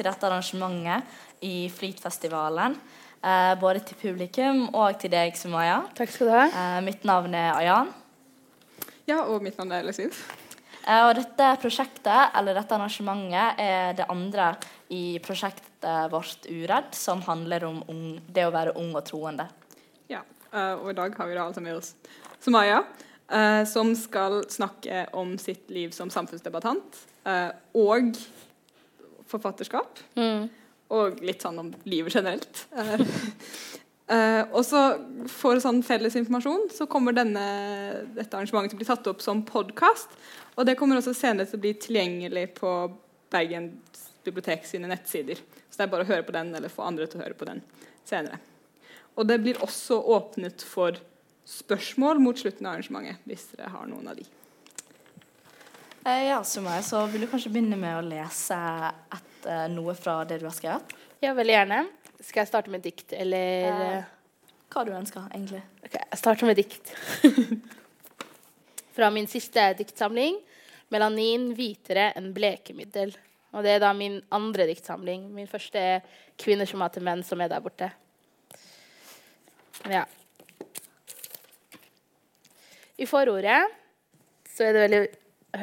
til dette arrangementet i Flytfestivalen. Eh, både til publikum og til deg, Sumaya. Takk skal du ha. Eh, mitt navn er Ayan. Ja, og mitt navn er Lesin. Eh, og dette prosjektet, eller dette arrangementet, er det andre i prosjektet vårt Uredd, som handler om ung, det å være ung og troende. Ja, eh, og i dag har vi da altså med oss Sumaya, eh, som skal snakke om sitt liv som samfunnsdebattant eh, og forfatterskap. Og litt sånn om livet generelt. Eh, eh, og så for sånn felles informasjon så kommer denne, dette arrangementet til å bli tatt opp som podkast. Og det kommer også senere til å bli tilgjengelig på Bergens bibliotek sine nettsider. Så det er bare å høre på den eller få andre til å høre på den senere. Og det blir også åpnet for spørsmål mot slutten av arrangementet, hvis dere har noen av de. Uh, ja, Sumaya, så vil du kanskje begynne med å lese et, eh, noe fra det du har skrevet? Ja, veldig gjerne. Skal jeg starte med dikt, eller Eh, Hva du ønsker, egentlig. Ok, jeg starter med dikt. Fra min siste diktsamling, 'Melanin hvitere enn blekemiddel'. Og det er da min andre diktsamling. Min første er 'Kvinner som hater menn', som er der borte. Ja. I forordet så er det veldig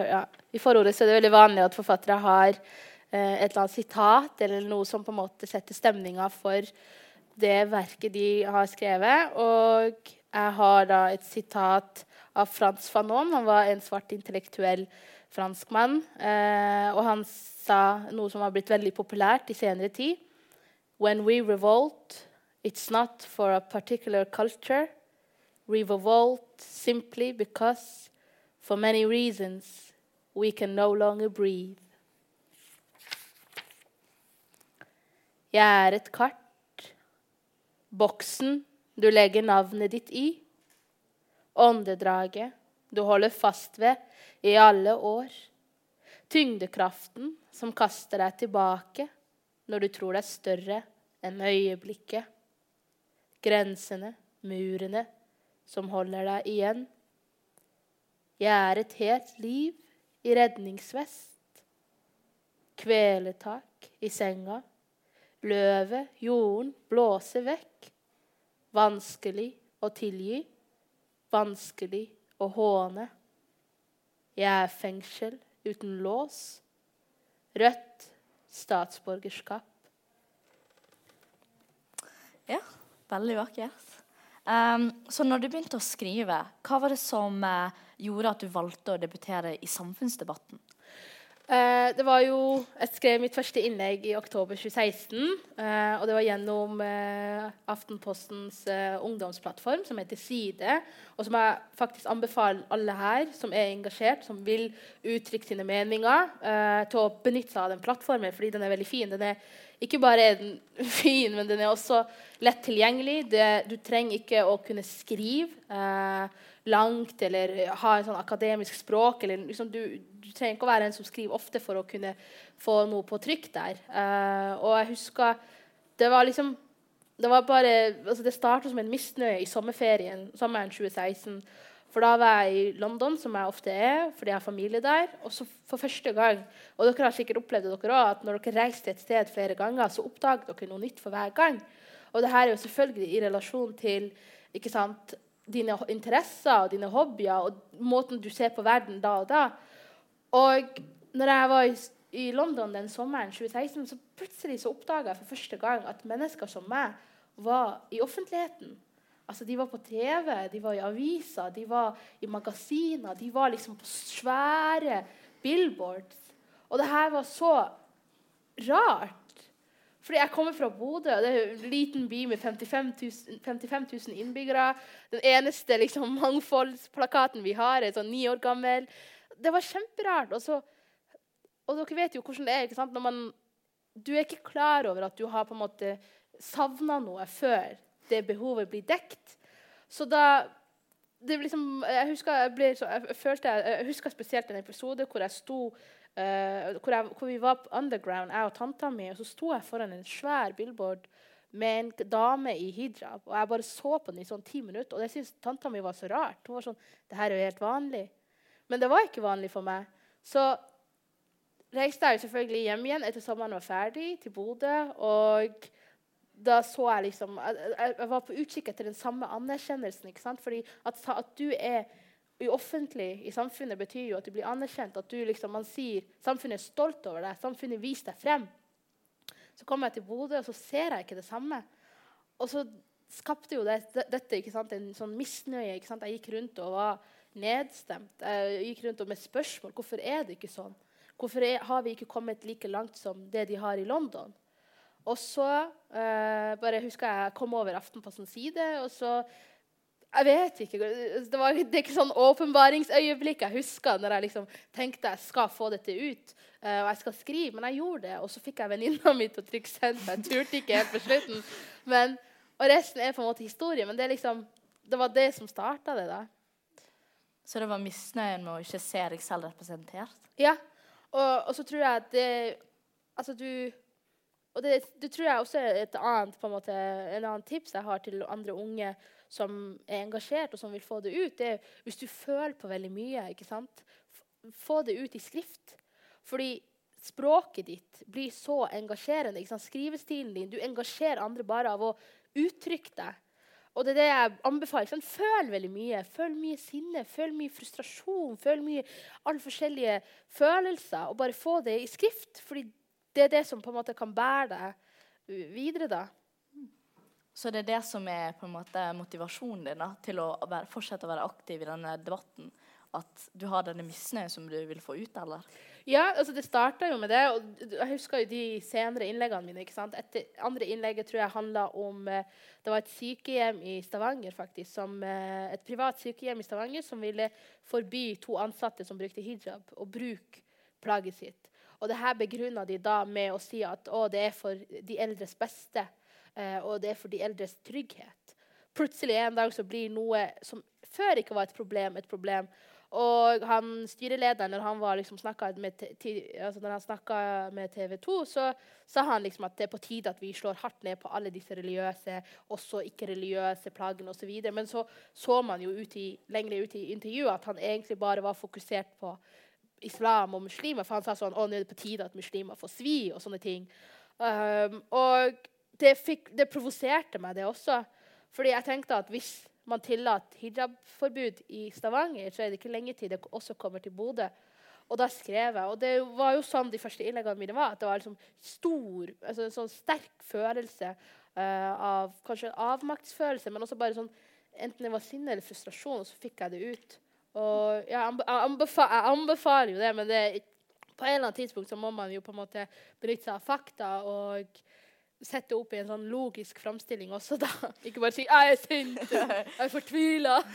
ja, I forordet så er det veldig vanlig at forfattere har eh, et eller annet sitat eller noe som på en måte setter stemninga for det verket de har skrevet. Og jeg har da et sitat av Frans Fanon. Han var en svart intellektuell franskmann. Eh, og han sa noe som har blitt veldig populært i senere tid. When we revolt, it's not for a particular culture. We revolt simply because, for many reasons, we can no longer breathe. Jeg er et kart, boksen du legger navnet ditt i, åndedraget du holder fast ved i alle år, tyngdekraften som kaster deg tilbake når du tror er større enn øyeblikket, grensene, murene som holder deg igjen. Jeg er et helt liv i redningsvest, kveletak i senga, løvet, jorden blåse vekk, vanskelig å tilgi, vanskelig å håne. Jeg er fengsel uten lås, rødt statsborgerskap. Ja, veldig vakkert. Um, så når du begynte å skrive, hva var det som uh, gjorde at du valgte å debutere i samfunnsdebatten? Eh, det var jo, Jeg skrev mitt første innlegg i oktober 2016. Eh, og det var gjennom eh, Aftenpostens ungdomsplattform, som heter Side. Og som jeg faktisk anbefaler alle her som er engasjert, som vil uttrykke sine meninger, til å benytte seg av den plattformen, fordi den er veldig fin. Den er ikke bare er den fin, men den er også lett tilgjengelig. Det, du trenger ikke å kunne skrive langt eller ha et sånn akademisk språk. Eller, liksom, du, du, trenger ikke å være en som skriver ofte for å kunne få noe på trykk der. Uh, og jeg husker det var liksom Det var bare, altså det starta som en misnøye i sommerferien sommeren 2016. For da var jeg i London, som jeg ofte er, fordi jeg har familie der. Og så for første gang, og dere har sikkert opplevd det dere også, at når dere reiser til et sted flere ganger, så oppdager dere noe nytt for hver gang. Og det her er jo selvfølgelig i relasjon til ikke sant, dine interesser og dine hobbyer og måten du ser på verden da og da. Og når jeg var i, i London den sommeren 2016, så plutselig så oppdaga jeg for første gang at mennesker som meg var i offentligheten. Altså, De var på TV, de var i aviser, de var i magasiner. De var liksom på svære billboards. Og det her var så rart. Fordi jeg kommer fra Bodø, og det er en liten by med 55 000, 55 000 innbyggere. Den eneste liksom, mangfoldsplakaten vi har, er sånn ni år gammel. Det var kjemperart. Og, så, og dere vet jo hvordan det er. ikke sant? Når man, du er ikke klar over at du har på en måte savna noe før det behovet blir dekt. Så da liksom, jeg, husker, jeg, ble, jeg, følte, jeg, husker spesielt en episode hvor jeg sto uh, hvor, hvor, vi var på underground, jeg og tanta mi, og så sto jeg foran en svær billboard med en dame i hijab. Og jeg bare så på den i sånn ti minutter, og det syntes tanta mi var så rart. Hun var sånn Det her er jo helt vanlig. Men det var ikke vanlig for meg. Så reiste jeg selvfølgelig hjem igjen etter sommeren var ferdig, til Bodø. Og da så jeg liksom Jeg, jeg var på utkikk etter den samme anerkjennelsen. ikke sant? Fordi at, at du er i offentlig i samfunnet, betyr jo at du blir anerkjent. At du liksom, man sier samfunnet er stolt over deg. Samfunnet viser deg frem. Så kommer jeg til Bodø, og så ser jeg ikke det samme. Og så skapte jo det, dette sant, en sånn misnøye. Jeg gikk rundt og var nedstemt. Jeg gikk rundt og med spørsmål. Hvorfor er det ikke sånn? Hvorfor er, har vi ikke kommet like langt som det de har i London? Og så eh, bare husker jeg kom over Aftenpostens side, og så Jeg vet ikke. Det, var, det er ikke sånn åpenbaringsøyeblikk jeg husker når jeg liksom tenkte jeg skal få dette ut. Eh, og jeg skal skrive, Men jeg gjorde det, og så fikk jeg venninna mi til å trykke 'send'. Jeg turte ikke helt på slutten. Men, og resten er på en måte historie. Men det, liksom, det var det som starta det. da. Så det var misnøyen med å ikke se deg selv representert? Ja. Og, og så tror jeg at det Altså, du Og det, det, tror jeg også er et annet, en, måte, en annen tips jeg har til andre unge som er engasjert og som vil få det ut. det er Hvis du føler på veldig mye, ikke sant? få det ut i skrift. Fordi språket ditt blir så engasjerende. Ikke sant? Skrivestilen din Du engasjerer andre bare av å uttrykke deg. Og det er det jeg anbefaler. Sånn, føl veldig mye. Føl mye sinne, føl mye frustrasjon, føl mye alle forskjellige følelser. Og bare få det i skrift. fordi det er det som på en måte kan bære deg videre. da. Så det er det som er på en måte motivasjonen din da, til å være, fortsette å være aktiv i denne debatten? At du har denne misnøyen som du vil få ut, eller? Ja, altså det starta jo med det. og Jeg husker jo de senere innleggene mine. ikke sant? Etter andre innlegget tror jeg handla om eh, Det var et sykehjem i Stavanger, faktisk. Som, eh, et privat sykehjem i Stavanger som ville forby to ansatte som brukte hijab, å bruke plagget sitt. Og det her begrunna de da med å si at å, det er for de eldres beste. Eh, og det er for de eldres trygghet. Plutselig en dag så blir noe som før ikke var et problem, et problem. Og han, styrelederen, når han, liksom med, altså med TV 2, så sa han liksom at det er på tide at vi slår hardt ned på alle disse religiøse, også ikke-religiøse plagene osv. Men så så man jo ut i, lenger ut i intervjuet at han egentlig bare var fokusert på islam og muslimer. For han sa sånn Å, nå er det på tide at muslimer får svi, og sånne ting. Um, og det, fikk, det provoserte meg, det også. Fordi jeg tenkte at hvis man tillater hijabforbud i Stavanger, så er det ikke lenge til det også kommer til Bodø. Og da skrev jeg, og det var jo sånn de første innleggene mine var, at det var liksom stor, altså en sånn sterk følelse uh, av kanskje en avmaktsfølelse, men også bare sånn Enten det var sinne eller frustrasjon, så fikk jeg det ut. Og jeg, anbefaler, jeg anbefaler jo det, men det, på en eller annen tidspunkt så må man jo på en måte benytte seg av fakta og sette opp i en sånn logisk framstilling også, da. Ikke bare si 'jeg er sint', 'jeg er fortvila'.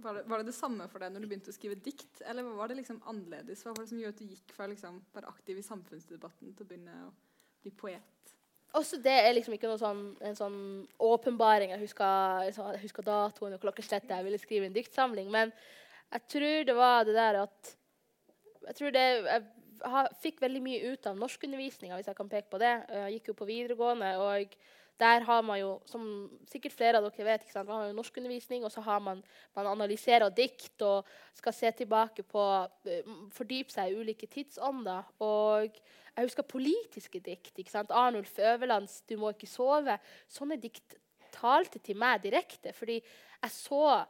Var det, var det, det samme for deg når du begynte å skrive dikt, eller var det liksom annerledes? Hva var det som gjorde at du gikk fra liksom være aktiv i samfunnsdebatten til å begynne å bli poet? Også det er liksom ikke noe sånn, en sånn åpenbaring. Jeg husker, jeg husker datoen og klokkeslettet jeg ville skrive en diktsamling. Men jeg tror det var det der at Jeg tror det jeg fikk veldig mye ut av norskundervisninga, hvis jeg kan peke på det. Jeg gikk jo på videregående, og der har man jo, som sikkert flere av dere vet, man har jo norskundervisning, og så har man, man analyserer dikt og skal se tilbake på eh, Fordype seg i ulike tidsånder. Og jeg husker politiske dikt. ikke sant? Arnulf Øverlands 'Du må ikke sove'. Sånne dikt talte til meg direkte, fordi jeg så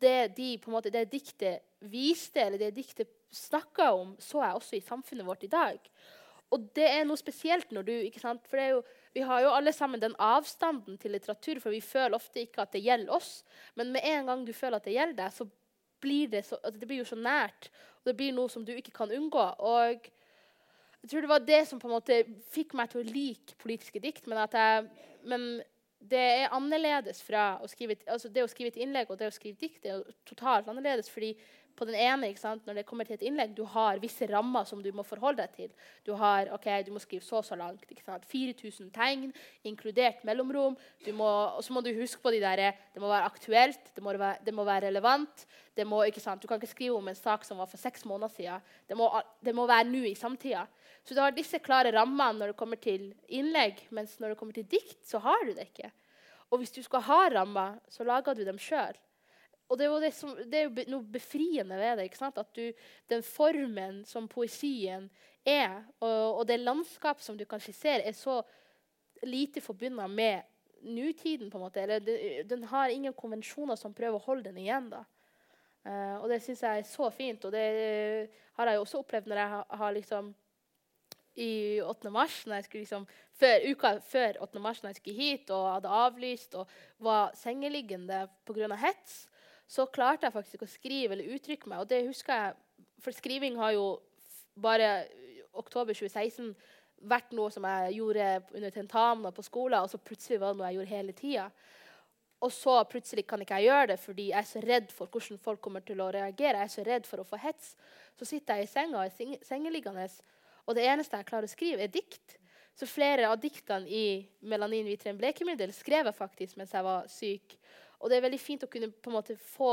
det de på en måte, det diktet viste, eller det diktet snakka om, så jeg også i samfunnet vårt i dag. Og det er noe spesielt når du ikke sant? For jo, vi har jo alle sammen den avstanden til litteratur, for vi føler ofte ikke at det gjelder oss. Men med en gang du føler at det gjelder deg, så blir det, så, altså det blir jo så nært. Og det blir noe som du ikke kan unngå. Og jeg tror det var det som på en måte fikk meg til å like politiske dikt. Men, jeg, men det er annerledes fra å skrive, altså det å skrive et innlegg og det å skrive dikt. Det er totalt annerledes, fordi på den ene, når det kommer til et innlegg, du har visse rammer som du må forholde deg til. Du har, ok, du må skrive så og så langt. 4000 tegn, inkludert mellomrom. og så må du huske på de der, det må være aktuelt, det må være, det må være relevant. Må, du kan ikke skrive om en sak som var for seks måneder siden. Det må, det må være nå i samtida. Så du har disse klare rammene når det kommer til innlegg, mens når det kommer til dikt, så har du det ikke. Og hvis du skal ha rammer, så lager du dem sjøl. Og det, det, som, det, er jo noe befriende ved det. ikke sant? At du, Den formen som poesien er, og, og det landskapet som du kan skissere, er så lite forbundet med nutiden. på en måte. Eller det, den har ingen konvensjoner som prøver å holde den igjen. da. Uh, og det syns jeg er så fint. Og det har jeg jo også opplevd når jeg har, har liksom i 8. mars, når jeg skulle liksom, før, uka før 8. mars når jeg skulle hit og hadde avlyst og var sengeliggende pga. hets, så klarte jeg faktisk å skrive eller uttrykke meg. Og det husker jeg, for skriving har jo bare oktober 2016 vært noe som jeg gjorde under tentamen og på skolen, og så plutselig var det noe jeg gjorde hele tida. Og så plutselig kan ikke jeg gjøre det fordi jeg er så redd for hvordan folk kommer til å reagere. Jeg er så redd for å få hets. Så sitter jeg i senga er sengeliggende, og det eneste jeg klarer å skrive, er dikt. Så flere av diktene i 'Melanin vitrem blekemiddel' skrev jeg faktisk mens jeg var syk. Og det er veldig fint å kunne på en måte få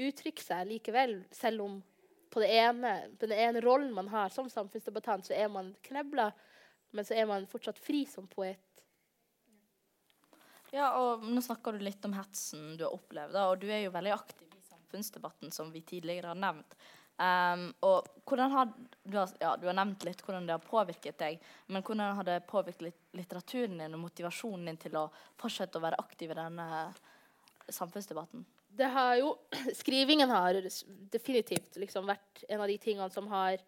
uttrykke seg likevel, selv om på, ene, på den ene rollen man har som samfunnsdebattant, så er man knebla, men så er man fortsatt fri som poet. Ja, og Nå snakker du litt om hetsen du har opplevd, og du er jo veldig aktiv i samfunnsdebatten, som vi tidligere har nevnt. Um, og hvordan har du, har, ja, du har nevnt litt hvordan det har påvirket deg, men hvordan har det påvirket litteraturen din og motivasjonen din til å fortsette å være aktiv i denne samfunnsdebatten? det har jo Skrivingen har definitivt liksom vært en av de tingene som har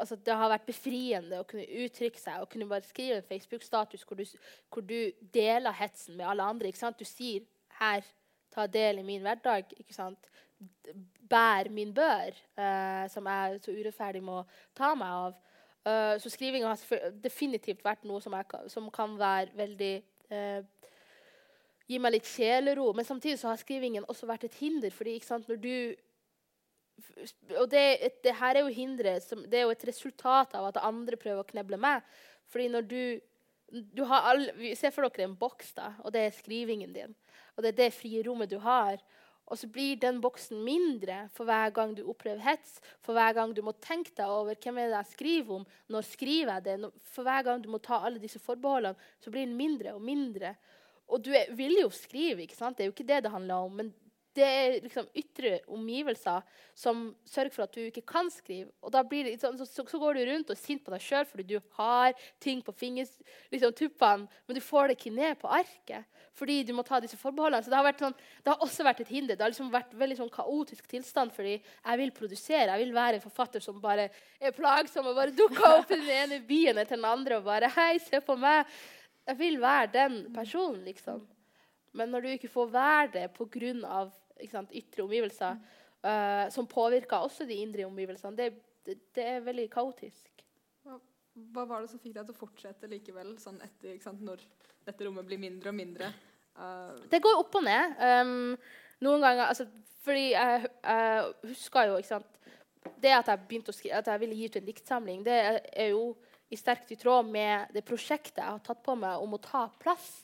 altså Det har vært befriende å kunne uttrykke seg og kunne bare skrive en Facebook-status hvor, hvor, du deler hetsen med alle andre. ikke sant? Du sier 'her, ta del i min hverdag'. ikke sant? Bær min bør, uh, som jeg så urettferdig må ta meg av. Uh, så skrivinga har definitivt vært noe som, jeg, som kan være veldig uh, gi meg litt sjelero. Men samtidig så har skrivingen også vært et hinder. fordi når du og det, det, her er jo hindret som, det er jo et resultat av at andre prøver å kneble meg. Fordi når du, du har all, Se for dere en boks, da, og det er skrivingen din. Og det er det frie rommet du har. Og så blir den boksen mindre for hver gang du opplever hets. For hver gang du må tenke deg over hvem er det jeg skriver om, når skriver jeg det. For hver gang du må ta alle disse forbeholdene, så blir den mindre og mindre. Og du er, vil jo skrive, ikke sant? det er jo ikke det det handler om. Men det er liksom ytre omgivelser som sørger for at du ikke kan skrive. Og da blir det, så, så, så går du rundt og er sint på deg sjøl fordi du har ting på fingertuppene, liksom, men du får det ikke ned på arket fordi du må ta disse forbeholdene. Så det har, sånn, det har også vært et hinder. Det har liksom vært veldig sånn kaotisk tilstand fordi jeg vil produsere. Jeg vil være en forfatter som bare er plagsom og bare dukker opp i den ene byen etter den andre og bare Hei, se på meg. Jeg vil være den personen, liksom. Men når du ikke får være det pga. ytre omgivelser, uh, som påvirker også de indre omgivelsene, det, det, det, er veldig kaotisk. Hva, var det som fikk deg til å fortsette likevel, sånn etter, sant, når dette rommet blir mindre og mindre? Uh, det går opp og ned. Um, noen ganger altså, Fordi jeg, jeg husker jo ikke sant, Det at jeg begynte å skrive, at jeg ville gi ut en diktsamling, det er jo i sterkt i tråd med det prosjektet jeg har tatt på meg om å ta plass.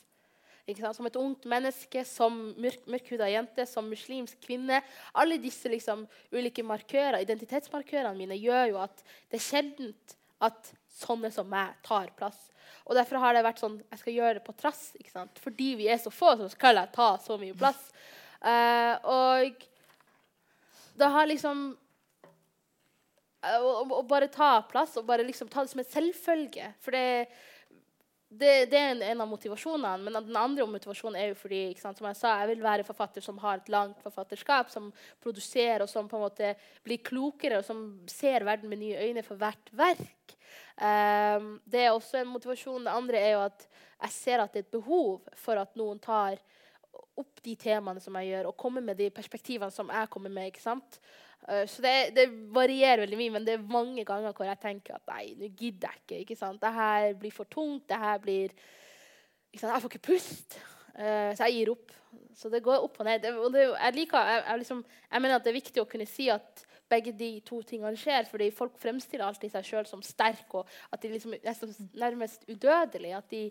Som et ungt menneske, som mørk, mørkhuda jente, som muslimsk kvinne. Alle disse liksom, ulike markører, identitetsmarkørene mine gjør jo at det er sjeldent at sånne som meg tar plass. Og Derfor har det vært sånn jeg skal gjøre det på trass. Fordi vi er så få, så skal jeg ta så mye plass. Uh, og det har liksom å, bare ta plass og bare liksom ta det som en selvfølge. For det, det, det er en, en, av motivasjonene. Men den andre motivasjonen er jo fordi sant, som jeg sa, jeg vil være forfatter som har et langt forfatterskap, som produserer og som på en måte blir klokere, og som ser verden med nye øyne for hvert verk. Um, det er også en motivasjon. Det andre er jo at jeg ser at det er et behov for at noen tar opp de temaene som jeg gjør, og kommer med de perspektivene som jeg kommer med. ikke sant? Uh, så det, det, varierer veldig mye, men det er mange ganger hvor jeg tenker at nei, nå gidder jeg ikke. ikke sant? Dette blir for tungt. Dette blir... Jeg får ikke pust. Uh, så jeg gir opp. Så det går opp og ned. Og det, jeg, liker, jeg, jeg, liksom, jeg mener at det er viktig å kunne si at begge de to tingene skjer. fordi folk fremstiller alltid seg sjøl som sterke og at de liksom er nærmest udødelige. At de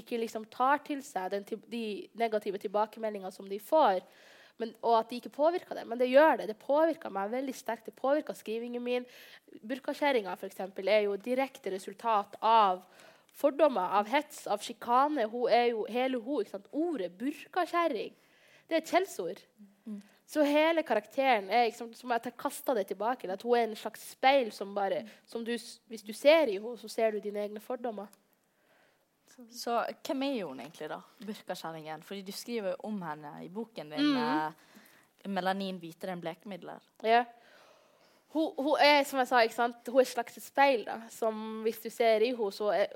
ikke liksom tar til seg den, de negative tilbakemeldingene som de får. Men, og at de ikke påvirker det. Men det gjør det. Det påvirker meg veldig sterkt. Det påvirker skrivingen min. Burkakjerringa er jo direkte resultat av fordommer, av hets, av sjikane. Hun er jo hele hun. Ordet burkakjerring det er et skjellsord. Så hele karakteren er liksom, som jeg kasta det tilbake. At hun er en slags speil som bare som du, Hvis du ser i henne, så ser du dine egne fordommer. Så hvem er hun egentlig, da? Burkakjerringen? Fordi du skriver jo om henne i boken din. Eh, 'Melanin hvitere enn blekemidler'. Ja. Hun, hun er som jeg sa, ikke sant? Hun er et slags speil. da, som Hvis du ser i henne, så er,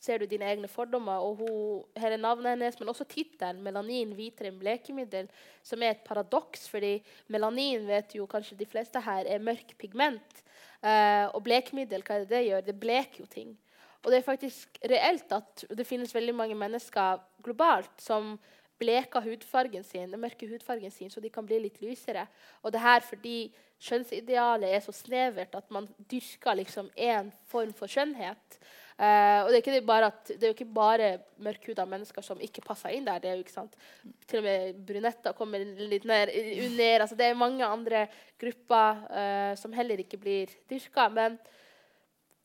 ser du dine egne fordommer. og hun, Hele navnet hennes, men også tittelen 'Melanin hvitere enn blekemiddel', som er et paradoks. fordi melanin vet jo kanskje de fleste her er mørk pigment. Uh, og blekemiddel, hva er det det gjør? Det bleker jo ting. Og det er faktisk reelt at det finnes veldig mange mennesker globalt som bleker hudfargen sin, den mørke hudfargen sin, så de kan bli litt lysere. Og det her fordi skjønnsidealet er så snevert at man dyrker liksom én form for skjønnhet. Uh, og det er, ikke bare at, det er jo ikke bare mørkhuda mennesker som ikke passer inn der. det er jo ikke sant, Til og med brunetter kommer litt ned, under. altså Det er mange andre grupper uh, som heller ikke blir dyrka. Men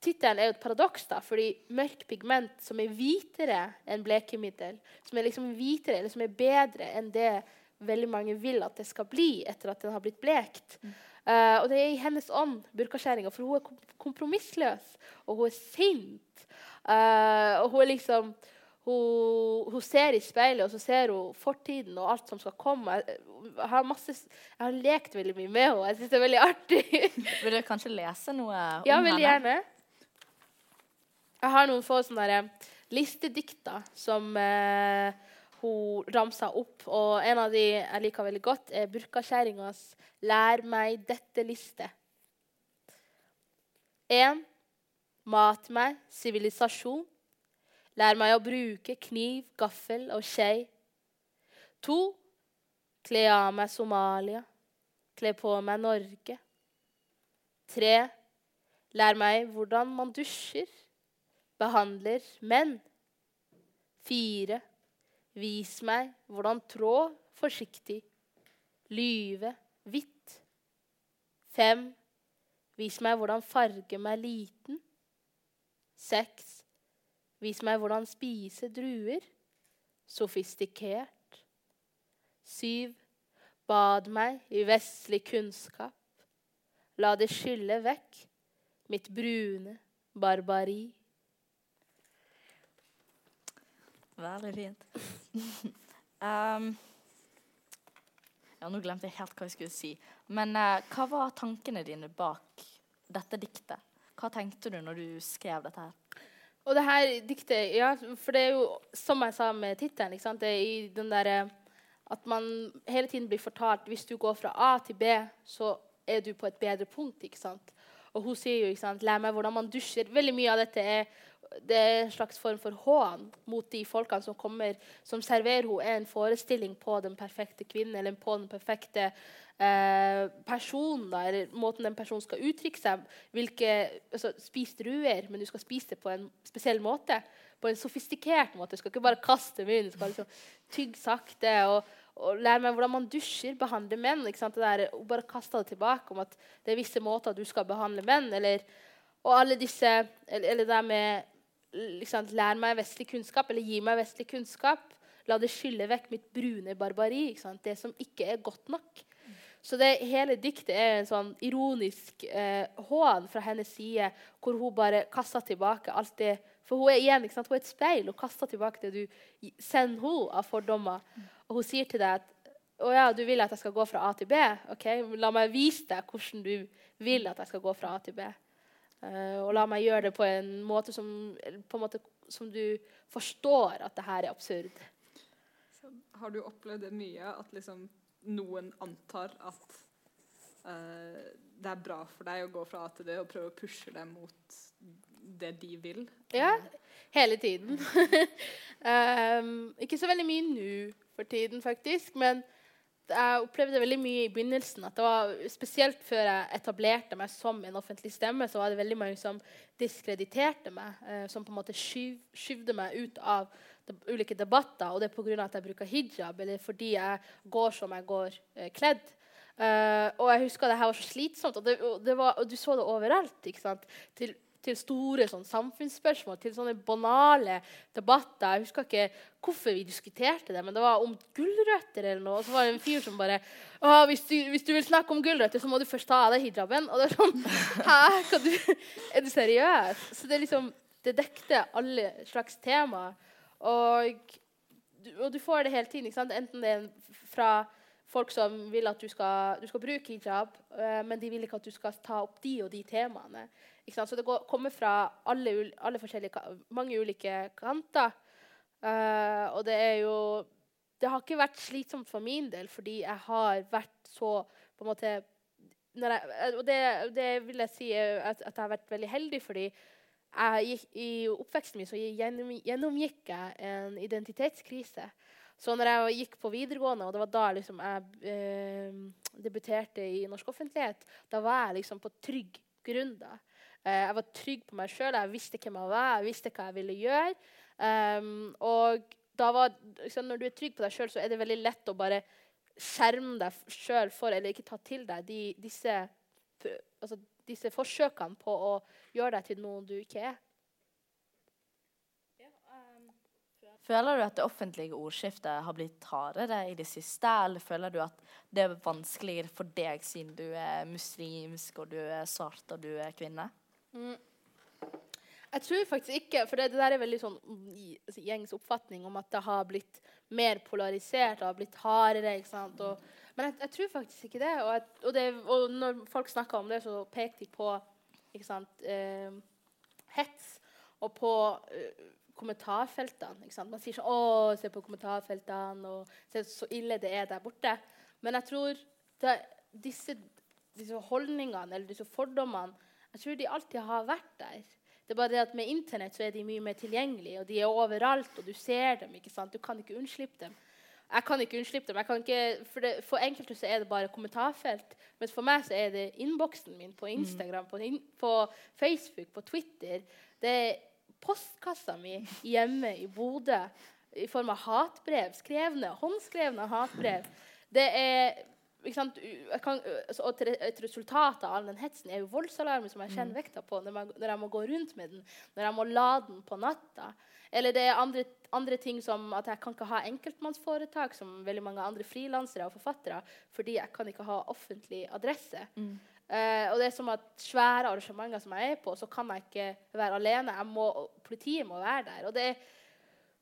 tittelen er jo et paradoks, da, fordi mørk pigment som er hvitere enn blekemiddel, som er liksom hvitere, eller som er bedre enn det veldig mange vil at det skal bli etter at den har blitt blekt. Mm. Uh, og det er i hennes ånd, burkaskjæringa, for hun er kompromissløs, og hun er sint. Uh, og hun er liksom hun, hun, ser i speilet, og så ser hun fortiden og alt som skal komme. Jeg, jeg, har, masse, jeg har, lekt veldig mye med henne. Jeg syns det er veldig artig. Vil du kanskje lese noe om henne? Ja, veldig gjerne. Jeg har noen få sånne listedikter som eh, hun ramsa opp. Og en av de jeg liker veldig godt, er Burkakjerringas 'Lær meg dette'-liste. 1. Mat meg sivilisasjon. Lær meg å bruke kniv, gaffel og skje. 2. Kle av meg Somalia. Kle på meg Norge. 3. Lær meg hvordan man dusjer behandler menn. Fire. Vis meg hvordan trå forsiktig. Lyve hvitt. Fem. Vis meg hvordan farge meg liten. Seks. Vis meg hvordan spise druer. Sofistikert. Syv. Bad meg i vestlig kunnskap. La det skylle vekk mitt brune barbari. Veldig fint. um, ja, nå glemte jeg helt hva jeg skulle si. Men uh, hva var tankene dine bak dette diktet? Hva tenkte du når du skrev dette her? Og det her diktet, ja, for det er jo som jeg sa med tittelen, det er i den derre at man hele tiden blir fortalt hvis du går fra A til B, så er du på et bedre punkt. ikke sant? Og hun sier jo ikke sant, 'lær meg hvordan man dusjer'. Veldig mye av dette er det er en slags form for hån mot de folkene som kommer, som serverer henne en forestilling på den perfekte kvinnen eller på den perfekte eh, personen, da, eller måten den personen skal uttrykke seg hvilke, altså, Spis druer, men du skal spise det på en spesiell måte. På en sofistikert måte. Du skal ikke bare kaste munnen. Du skal liksom tygge sakte. og og lære meg hvordan man dusjer, behandler menn. ikke sant? Det der, og bare kaste det tilbake om at det er visse måter du skal behandle menn. Eller, og alle disse, eller, eller det med liksom, Lær meg vestlig kunnskap, eller gi meg vestlig kunnskap. La det skylle vekk mitt brune barbari. Det som ikke er godt nok. Så det, hele diktet er en sånn ironisk eh, hån fra hennes side, hvor hun bare kaster tilbake alt det For hun er igjen hun er et speil og kaster tilbake det du sender henne av fordommer. Og hun sier til deg at å ja, du vil at jeg skal gå fra A til B. ok, La meg vise deg hvordan du vil at jeg skal gå fra A til B. Uh, og la meg gjøre det på en måte som, på en måte som du forstår at det her er absurd. Så har du opplevd det mye at liksom noen antar at uh, det er bra for deg å gå fra A til D og prøve å pushe deg mot det de vil? Ja, hele tiden. um, ikke så veldig mye nå for tiden, faktisk. men jeg opplevde veldig mye i begynnelsen. at det var Spesielt før jeg etablerte meg som en offentlig stemme, så var det veldig mange som diskrediterte meg. Eh, som på en måte skyv, skyvde meg ut av de, ulike debatter. Og det er pga. at jeg bruker hijab, eller fordi jeg går som jeg går eh, kledd. Uh, og jeg husker det her var så slitsomt, og, det, og, det var, og, du så det overalt. ikke sant? Til til store sånn, samfunnsspørsmål, til sånne banale debatter. Jeg husker ikke hvorfor vi diskuterte det, men det var om gulrøtter eller noe. Og så var det en fyr som bare hvis du, hvis du, vil snakke om gulrøtter, så må du først ta av deg hijaben. Og det er sånn Hæ? Du, er du seriøs? Så det liksom Det dekte alle slags temaer. Og, og, du får det hele tiden. Enten det er fra folk som vil at du skal, du skal bruke hijab, uh, men de vil ikke at du skal ta opp de og de temaene. Så det går, kommer fra alle, alle mange ulike kanter. Uh, og det er jo Det har ikke vært slitsomt for min del, fordi jeg har vært så på en måte jeg, Og det, det, vil jeg si at, at jeg har vært veldig heldig, fordi gikk, i oppveksten min så gjennomgikk jeg en identitetskrise. Så når jeg gikk på videregående, og det var da liksom jeg eh, debuterte i norsk offentlighet, da var jeg liksom på trygg grunn. da. Eh, jeg var trygg på meg sjøl, jeg visste hvem jeg var, jeg visste hva jeg ville gjøre. Um, og da var, liksom, når du er trygg på deg sjøl, så er det veldig lett å bare skjerme deg sjøl for, eller ikke ta til deg de, disse, altså, disse forsøkene på å gjøre deg til noen du ikke er. Føler du at det offentlige ordskiftet har blitt hardere i det siste, eller føler du at det er vanskeligere for deg siden du er muslimsk, og du er svart og du er kvinne? Mm. Jeg tror faktisk ikke, for det, det der er veldig sånn altså, gjengs oppfatning om at det har blitt mer polarisert og har blitt hardere. ikke sant? Og, men jeg, jeg, tror faktisk ikke det. Og, jeg, og det. og, når folk snakker om det, så peker de på ikke sant, eh, hets og på eh, kommentarfeltene. Man sier sånn 'Å, se på kommentarfeltene', og 'se så ille det er der borte'. Men jeg tror det, disse, disse, holdningene eller disse fordommene jeg tror de alltid har vært der. Det er bare det at Med Internett så er de mye mer tilgjengelige, og de er overalt, og du ser dem. ikke sant? Du kan ikke unnslippe dem. Jeg kan ikke unnslippe dem. Ikke, for, det, for, enkelte så er det bare kommentarfelt. Men for meg så er det innboksen min på Instagram, mm. på, på, Facebook, på Twitter. Det er postkassa mi hjemme i Bodø i form av hatbrev. Skrevne, håndskrevne hatbrev. Det er kan, og Et resultat av all den hetsen er jo voldsalarmen som jeg kjenner mm. vekta på når, man, når, jeg må gå rundt med den, når jeg må lade den på natta. Eller det er andre, andre, ting som at jeg kan ikke ha enkeltmannsforetak som veldig mange andre frilansere og forfattere fordi jeg kan ikke ha offentlig adresse. Mm. Uh, og det er som at svære arrangementer som jeg er på, så kan jeg ikke være alene. Må, politiet må være der. Og det,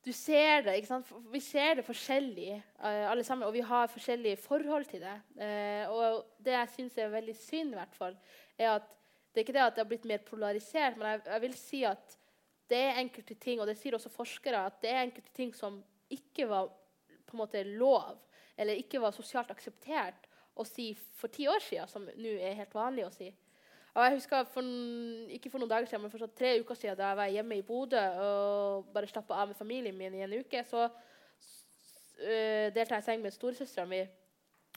du ser det, ikke sant? Vi ser det forskjellig, uh, alle sammen, og vi har forskjellige forhold til det. Uh, og det jeg syns er veldig synd, i hvert fall, er at det er ikke det at det har blitt mer polarisert, men jeg, jeg vil si at det er enkelte ting, og det sier også forskere, at det er enkelte ting som ikke var på en måte lov, eller ikke var sosialt akseptert å si for ti år siden, som nå er helt vanlig å si. Og jeg husker for, Ikke for noen dager siden, men for tre uker siden da jeg var hjemme i Bodø og bare slappa av med familien min i en uke, så uh, delte jeg seng med storesøstera mi.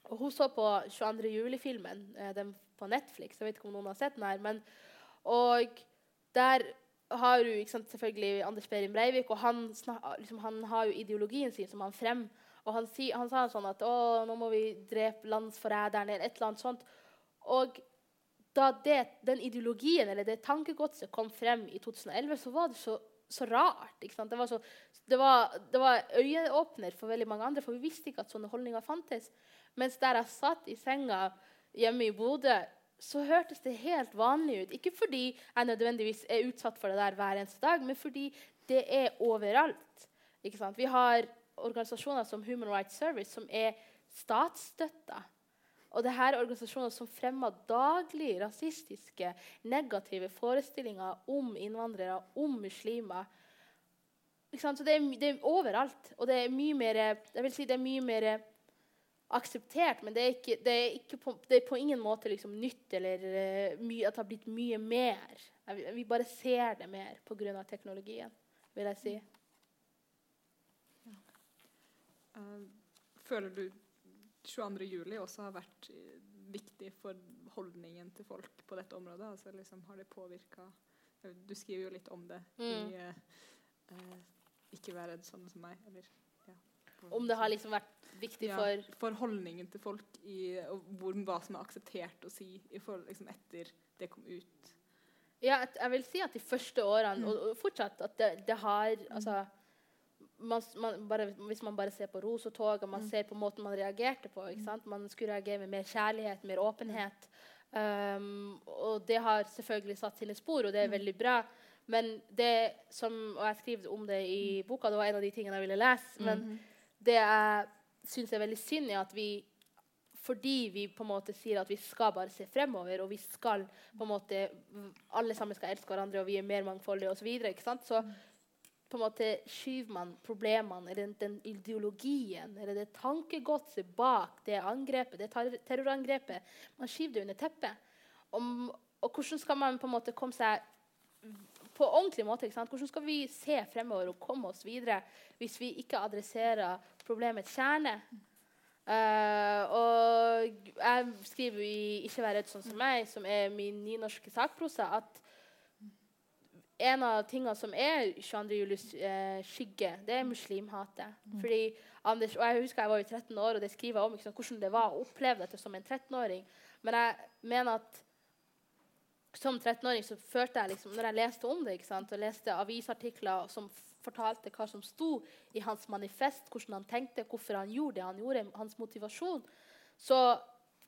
Og hun så på 22. juli-filmen uh, den på Netflix. Jeg vet ikke om noen har sett den her. Men, og der har du sant, selvfølgelig Anders Behring Breivik, og han, liksom, han, har jo ideologien sin som han frem og han, si, han sa sånn at å, nå må vi drepe landsforræderen eller et eller annet sånt. Og da det, den ideologien eller det tankegodset kom frem i 2011, så var det så, så rart. Det var, det, var, var øyeåpner for veldig mange andre, for vi visste ikke at sånne holdninger fantes. Mens der jeg satt i senga hjemme i Bodø, så hørtes det helt vanlig ut. Ikke fordi jeg nødvendigvis er utsatt for det der hver eneste dag, men fordi det er overalt. Vi har organisasjoner som Human Rights Service, som er statsstøtta. Og det her er organisasjoner som fremmer daglig rasistiske, negative forestillinger om innvandrere, om muslimer. Så det er, det er, overalt. Og det er mye mer jeg vil si det er mye mer akseptert, men det er, ikke, det er, ikke på, det er på, ingen måte liksom nytt eller uh, mye, at det har blitt mye mer. Vi bare ser det mer pga. teknologien, vil jeg si. Uh, føler du 22. juli også har vært eh, viktig for holdningen til folk på dette området? Altså liksom, Har det påvirka eh, Du skriver jo litt om det mm. i uh, 'Ikke vær redd sånn som meg'. Eller, ja, om det har liksom vært viktig for ja, For holdningen til folk i, og hvor, hva som er akseptert å si i forhold, liksom, etter det kom ut. Ja, jeg vil si at de første årene, og, og fortsatt, at det, det har altså, man, man bare, Hvis man bare ser på ros og man ser på måten man reagerte på? Man skulle reagere med mer kjærlighet, mer åpenhet. Um, og det har selvfølgelig satt sine spor, og det er veldig bra. Men det som, og jeg skriver om det i boka, det var en av de tingene jeg ville lese. Men det jeg syns er veldig synd, er at vi fordi vi på en måte sier at vi skal bare se fremover, og vi skal på en måte alle sammen skal elske hverandre, og vi er mer mangfoldige osv., så, videre, ikke sant? så på en måte skyver man problemene, eller den, ideologien, eller det tankegodset bak det angrepet, det terrorangrepet, man skyver det under teppet. Om, og hvordan skal man på en måte komme seg på ordentlig måte. ikke sant? Hvordan skal vi se fremover og komme oss videre hvis vi ikke adresserer problemets kjerne? Uh, og jeg skriver i 'Ikke vær redd sånn som meg', som er min nynorske sakprosa, at en av tingene som er 22. julis eh, skygge, det er muslimhatet. Mm. Fordi Anders, og Jeg husker jeg var jo 13 år, og det skriver jeg om liksom, hvordan det var å oppleve dette som en 13-åring. Men jeg mener at som 13-åring så følte jeg liksom, når jeg leste om det og leste avisartikler som fortalte hva som sto i hans manifest, hvordan han tenkte, hvorfor han gjorde det han gjorde, hans motivasjon, så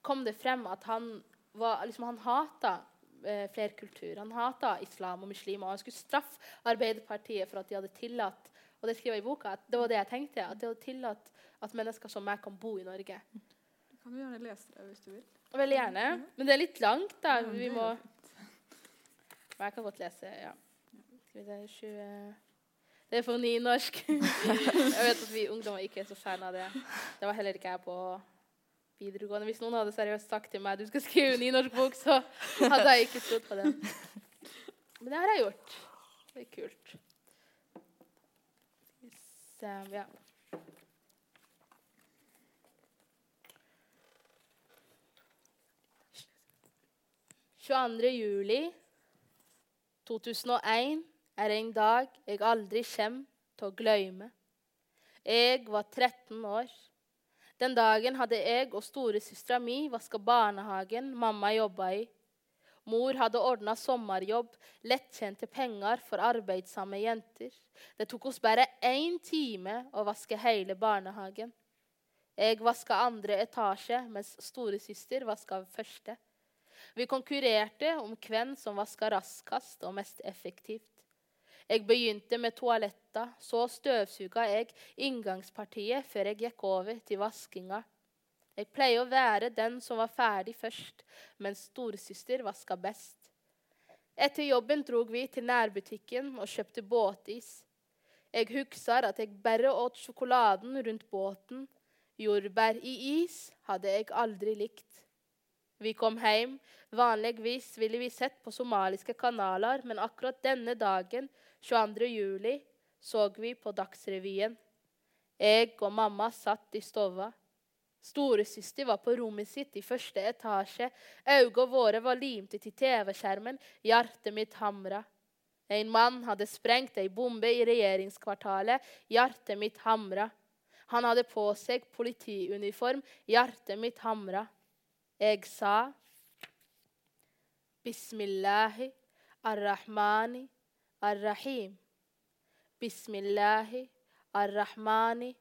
kom det frem at han, var, liksom, han hata eh, flerkultur. Han hata islam og muslimer. og Han skulle straffe Arbeiderpartiet for at de hadde tillatt og det skriver jeg i boka, at det var det jeg tenkte, at de hadde tillatt at mennesker som meg kan bo i Norge. Du kan jo gjerne lese det hvis du vil. Veldig gjerne. Men det er litt langt. da. Vi må... Men jeg kan godt lese. ja. Skal vi se 20... Det er for nynorsk. jeg vet at vi ungdommer ikke er så fan av det. Det var heller ikke jeg på videregående. Hvis noen hadde seriøst sagt til meg du skal skrive nynorskbok, så hadde jeg ikke trodd på det. Men det har jeg gjort. Det er kult. Så, ja. juli 2001 er en dag jeg aldri kommer til å glemme. Jeg var 13 år. Den dagen hadde jeg og storesøstera mi vaska barnehagen mamma jobba i. Mor hadde ordna sommerjobb, lettjente penger for arbeidsomme jenter. Det tok oss bare én time å vaske hele barnehagen. Jeg vaska andre etasje, mens storesøster vaska første. Vi konkurrerte om hvem som vaska raskest og mest effektivt. Jeg begynte med toaletta, så støvsuga jeg inngangspartiet før jeg gikk over til vaskinga. Jeg pleier å være den som var ferdig først, mens storesøster vaska best. Etter jobben drog vi til nærbutikken og kjøpte båtis. Jeg husker at jeg bare åt sjokoladen rundt båten. Jordbær i is hadde jeg aldri likt. Vi kom hjem. Vanligvis ville vi sett på somaliske kanaler, men akkurat denne dagen 22. juli så vi på Dagsrevyen. Jeg og mamma satt i stova. Storesøster var på rommet sitt i første etasje. Øynene våre var limte til TV-skjermen. Hjertet mitt hamra. En mann hadde sprengt ei bombe i regjeringskvartalet. Hjertet mitt hamra. Han hadde på seg politiuniform. Hjertet mitt hamra. Jeg sa Bismillahi ar-Rahmani ar-Rahim. Bismillahi ar-Rahmani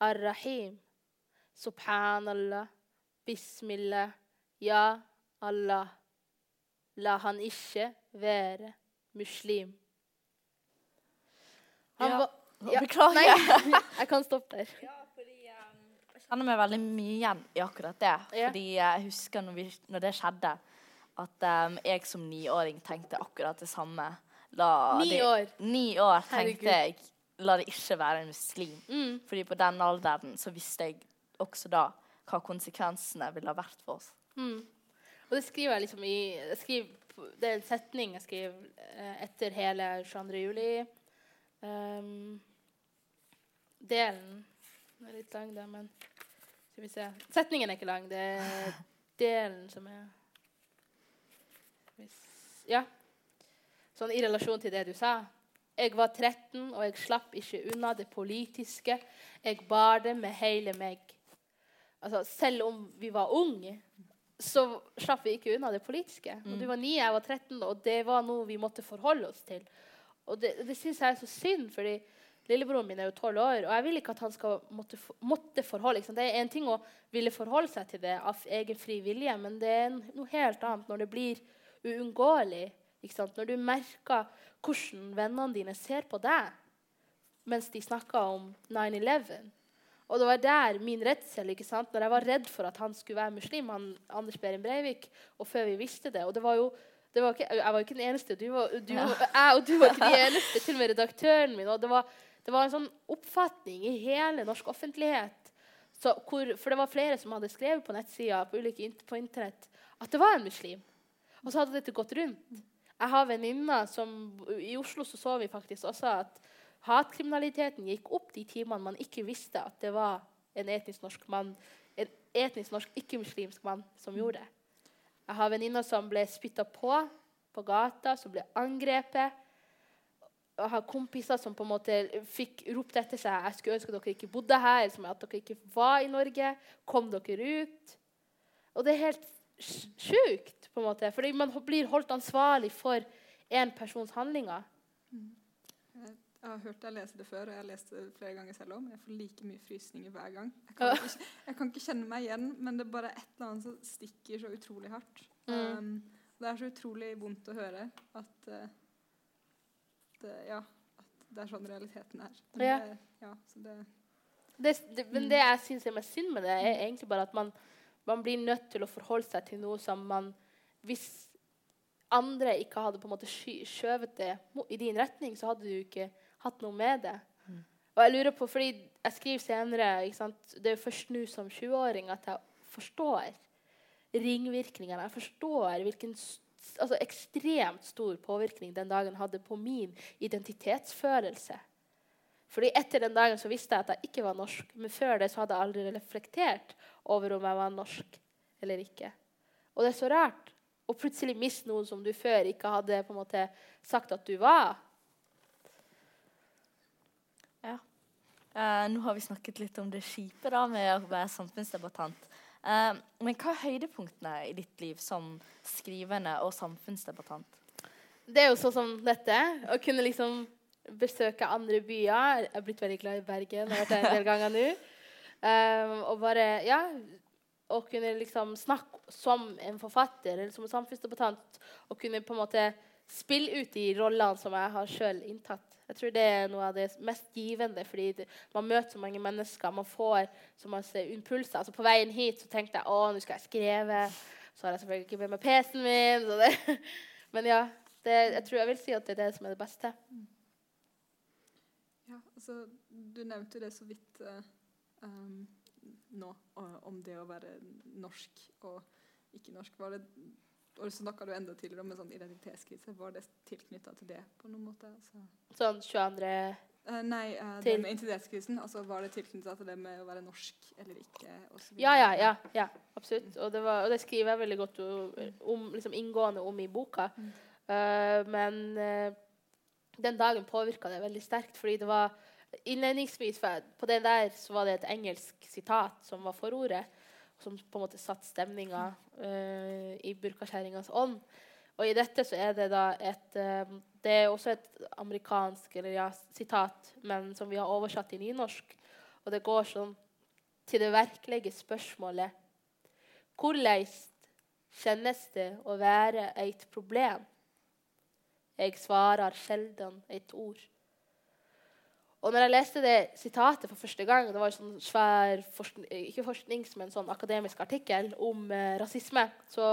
ar-Rahim. Subhanallah. Bismillah. Ja, Allah. La han ikke være muslim. Han ja. ja. Beklager. Nei, jeg kan stoppe der. Ja, fordi um, Jeg kjenner meg veldig mye igjen i akkurat det. Ja. Fordi jeg husker når, vi, når det skjedde, at um, jeg som niåring tenkte akkurat det samme. La Ni det, år. Ni år tenkte Herregud. jeg la det ikke være en muslim. Mm. Fordi på den alderen så visste jeg også da hva konsekvensene ville ha vært for oss. Mm. Og det skriver jeg liksom i jeg skriver, Det er en setning jeg skriver eh, etter hele 22. juli. Um, delen Den er litt lang, da, men Skal vi se. Setningen er ikke lang. Det er delen som er Ja. Sånn i relasjon til det du sa. Jeg var 13, og jeg slapp ikke unna det politiske. Jeg bar det med hele meg. Altså, selv om vi var unge, så slapp vi ikke unna det politiske. Og du var 9, jeg var 13, og det var noe vi måtte forholde oss til. Og det, det syns jeg er så synd, fordi lillebroren min er jo 12 år, og jeg vil ikke at han skal måtte, måtte forholde seg. Det er en ting å ville forholde seg til det av egen fri vilje, men det er noe helt annet når det blir uunngåelig. Når du merker hvordan vennene dine ser på deg mens de snakker om 9-11. Og det var der min redsel ikke sant? Når jeg var redd for at han skulle være muslim, han, Anders Behring Breivik, og før vi visste det. Og det var jo det var ikke, Jeg var ikke den eneste. Du var, du, ja. Jeg og du var ikke de eneste. Til og med redaktøren min. og det var, det var en sånn oppfatning i hele norsk offentlighet så, hvor, For det var flere som hadde skrevet på nettsida på ulike på internett at det var en muslim. Og så hadde dette gått rundt. Jeg har venninner som I Oslo så, så vi faktisk også at Hatkriminaliteten gikk opp de timene man ikke visste at det var en etnisk norsk mann, en etnisk norsk ikke-muslimsk mann som mm. gjorde det. Jeg har venninner som ble spytta på på gata, som ble angrepet. Jeg har kompiser som på en måte fikk ropt etter seg jeg skulle ønske dere ikke bodde her, som at dere ikke var i Norge. Kom dere ut? Og det er helt sjukt, på en måte, fordi man blir holdt ansvarlig for én persons handlinger. Mm. Jeg har hørt deg lese det før, og jeg har lest det flere ganger selv òg, men jeg får like mye frysninger hver gang. Jeg kan, ikke, jeg kan, ikke, kjenne meg igjen, men det er bare et eller annet som stikker så utrolig hardt. Mm. Um, det er så utrolig vondt å høre at, uh, det, ja, at det er sånn realiteten er. Men ja. Det, ja, det, det, det, men det jeg syns er mest synd med det, er egentlig bare at man, man, blir nødt til å forholde seg til noe som man Hvis andre ikke hadde på en måte skjøvet det i din retning, så hadde du ikke hatt noe med det. Mm. Og jeg lurer på, fordi jeg skriver senere Det er jo først nå som 20-åring at jeg forstår ringvirkningene. Jeg forstår hvilken altså, ekstremt stor påvirkning den dagen hadde på min identitetsfølelse. Fordi Etter den dagen så visste jeg at jeg ikke var norsk. Men før det så hadde jeg aldri reflektert over om jeg var norsk eller ikke. Og det er så rart å plutselig miste noen som du før ikke hadde på en måte sagt at du var. Uh, nå har vi snakket litt om det kjipe da, med å være samfunnsdebattant. Uh, men hva er høydepunktene i ditt liv som skrivende og samfunnsdebattant? Det er jo sånn som dette. Å kunne liksom besøke andre byer. Jeg er blitt veldig glad i Bergen. Jeg har vært der en del ganger nå. Um, og bare ja, å kunne liksom snakke som en forfatter eller som en samfunnsdebattant. Og kunne på en måte spille ut de rollene som jeg har sjøl inntatt. Jeg tror det er noe av det mest givende, fordi det, man møter så mange mennesker. Man får så masse impulser. Altså På veien hit så tenkte jeg å, nå skal jeg skrive. Så har jeg selvfølgelig ikke med meg PC-en min. Men ja, det, jeg tror jeg vil si at det er det som er det beste. Ja, altså, Du nevnte det så vidt uh, um, nå, om det å være norsk og ikke norsk. Var det og så snakka du enda tidligere om en sånn identitetskrise. Var det tilknytta til det på noen måte? Altså? Sånn 22. Uh, nei, uh, det med identitetskrisen. Altså, var det tilknytta til det med å være norsk eller ikke? Ja, ja, ja, ja, absolutt. Og det, var, og det, skriver jeg veldig godt om, liksom inngående om i boka. Mm. Uh, men den dagen påvirka det veldig sterkt, fordi det var innledningsvis På den der så var det et engelsk sitat som var forordet som på en måte satte stemninga uh, i burkakjerringas ånd. Og i dette så er det da et uh, Det er også et amerikansk eller ja, sitat, men som vi har oversatt til nynorsk. Og det går sånn til det virkelige spørsmålet Hvordan kjennes det å være et problem? Jeg svarer sjelden et ord. Og når jeg leste det sitatet for første gang, det var en sånn svær forskning, ikke forsknings, men sånn akademisk artikkel om eh, rasisme, så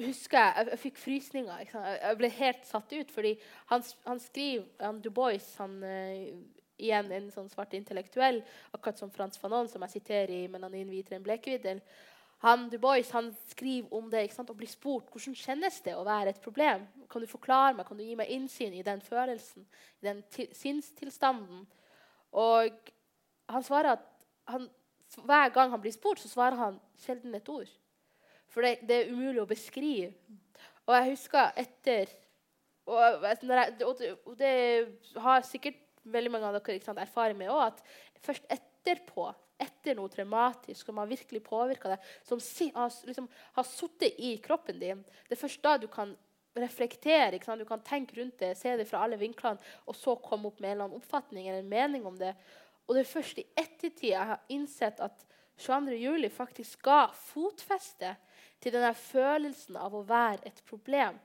husker jeg Jeg, jeg fikk frysninger. Jeg ble helt satt ut. fordi han, han skriver han Du Bois han, eh, Igjen en sånn svart intellektuell, akkurat som Frans Fanon, som jeg siterer i 'Men han innviter en blekehvidel'. Han, du Bois han skriver om det ikke sant, og blir spurt hvordan kjennes det å være et problem. Kan du forklare meg, kan du gi meg innsyn i den følelsen, i den sinnstilstanden? Og han svarer at han, hver gang han blir spurt, så svarer han sjelden et ord. For det, det er umulig å beskrive. Og jeg husker etter Og, jeg, og det, og det har sikkert veldig mange av dere sant, erfaring med òg, at først etterpå, etter noe traumatisk som har virkelig påvirka deg, som har, liksom, har sittet i kroppen din, det er først da du kan reflektere. Du kan tenke rundt det, se det fra alle vinklene, og så komme opp med en eller annen oppfatning eller en mening om det. Og det er først i ettertid jeg har innsett at 22. juli faktisk ga fotfeste til denne følelsen av å være et problem.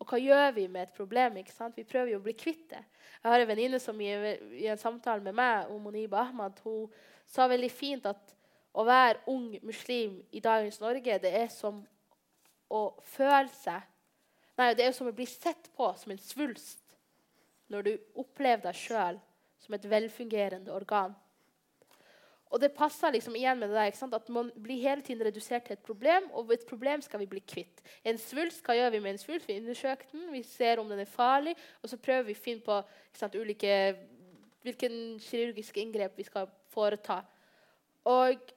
Og hva gjør vi med et problem? ikke sant? Vi prøver jo å bli kvitt det. Jeg har en venninne som i, i, en samtale med meg om Moniba Ahmad, hun sa veldig fint at å være ung muslim i dagens Norge, det er som å føle seg Nei, det er som å bli sett på som en svulst når du opplever deg sjøl som et velfungerende organ. Og det passer liksom igjen med det der, at man blir hele tiden redusert til et problem, og et problem skal vi bli kvitt. En svulst, Hva gjør vi med en svulst? Vi undersøker den, vi ser om den er farlig, og så prøver vi å finne på sant, ulike, hvilken kirurgiske inngrep vi skal foreta. Og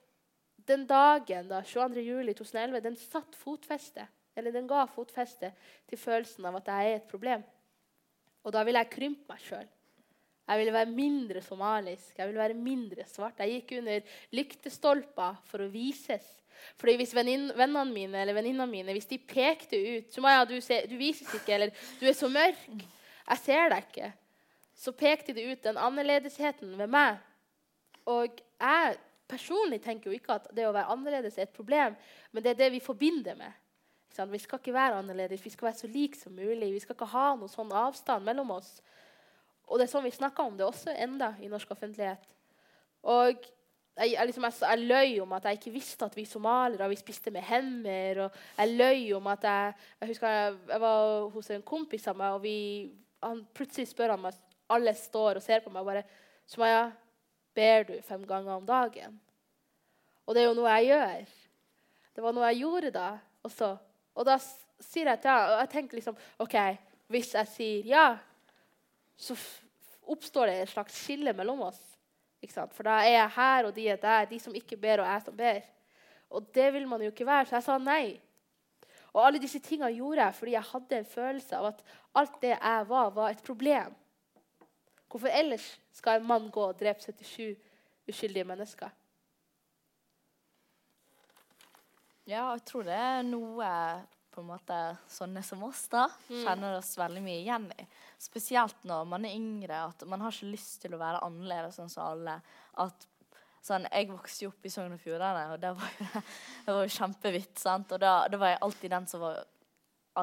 den dagen, da, 22.07.2011, den satt fotfeste. Eller den ga fotfeste til følelsen av at jeg er et problem. Og da vil jeg krympe meg sjøl. Jeg ville være mindre somalisk, jeg ville være mindre svart. Jeg gikk under lyktestolper for å vises. Fordi hvis vennene mine eller venninnene mine hvis de pekte ut så ja, du, ser, du vises ikke, eller du er så mørk, jeg ser deg ikke, så pekte de ut den annerledesheten ved meg. Og jeg personlig tenker jo ikke at det å være annerledes er et problem, men det er det vi forbinder med. Vi skal ikke være annerledes, vi skal være så like som mulig. Vi skal ikke ha noen sånn avstand mellom oss. Og det er sånn vi snakker om det også enda i norsk offentlighet. Og jeg, jeg, liksom, jeg, jeg, løy om at jeg ikke visste at vi somaliere vi spiste med hender. Og jeg løy om at jeg Jeg husker jeg, var hos en kompis av meg, og vi, han plutselig spør han meg Alle står og ser på meg og bare Sumaya, ber du fem ganger om dagen? Og det er jo noe jeg gjør. Det var noe jeg gjorde da også. Og da sier jeg til henne, og jeg tenker liksom OK, hvis jeg sier ja så oppstår det et slags skille mellom oss. For da er jeg her, og de er der. De som ikke ber, og jeg som ber. Og det vil man jo ikke være, så jeg sa nei. Og alle disse tingene gjorde jeg fordi jeg hadde en følelse av at alt det jeg var, var et problem. Hvorfor ellers skal en mann gå og drepe 77 uskyldige mennesker? Ja, jeg tror det er noe på en måte sånne som oss da, mm. kjenner oss veldig mye igjen i. Spesielt når man er yngre. At man har ikke lyst til å være annerledes sånn som alle. At sånn, Jeg vokste jo opp i Sogn og Fjordane, og det var jo, det var jo kjempevidt. sant? Og da, da, var jeg alltid den som var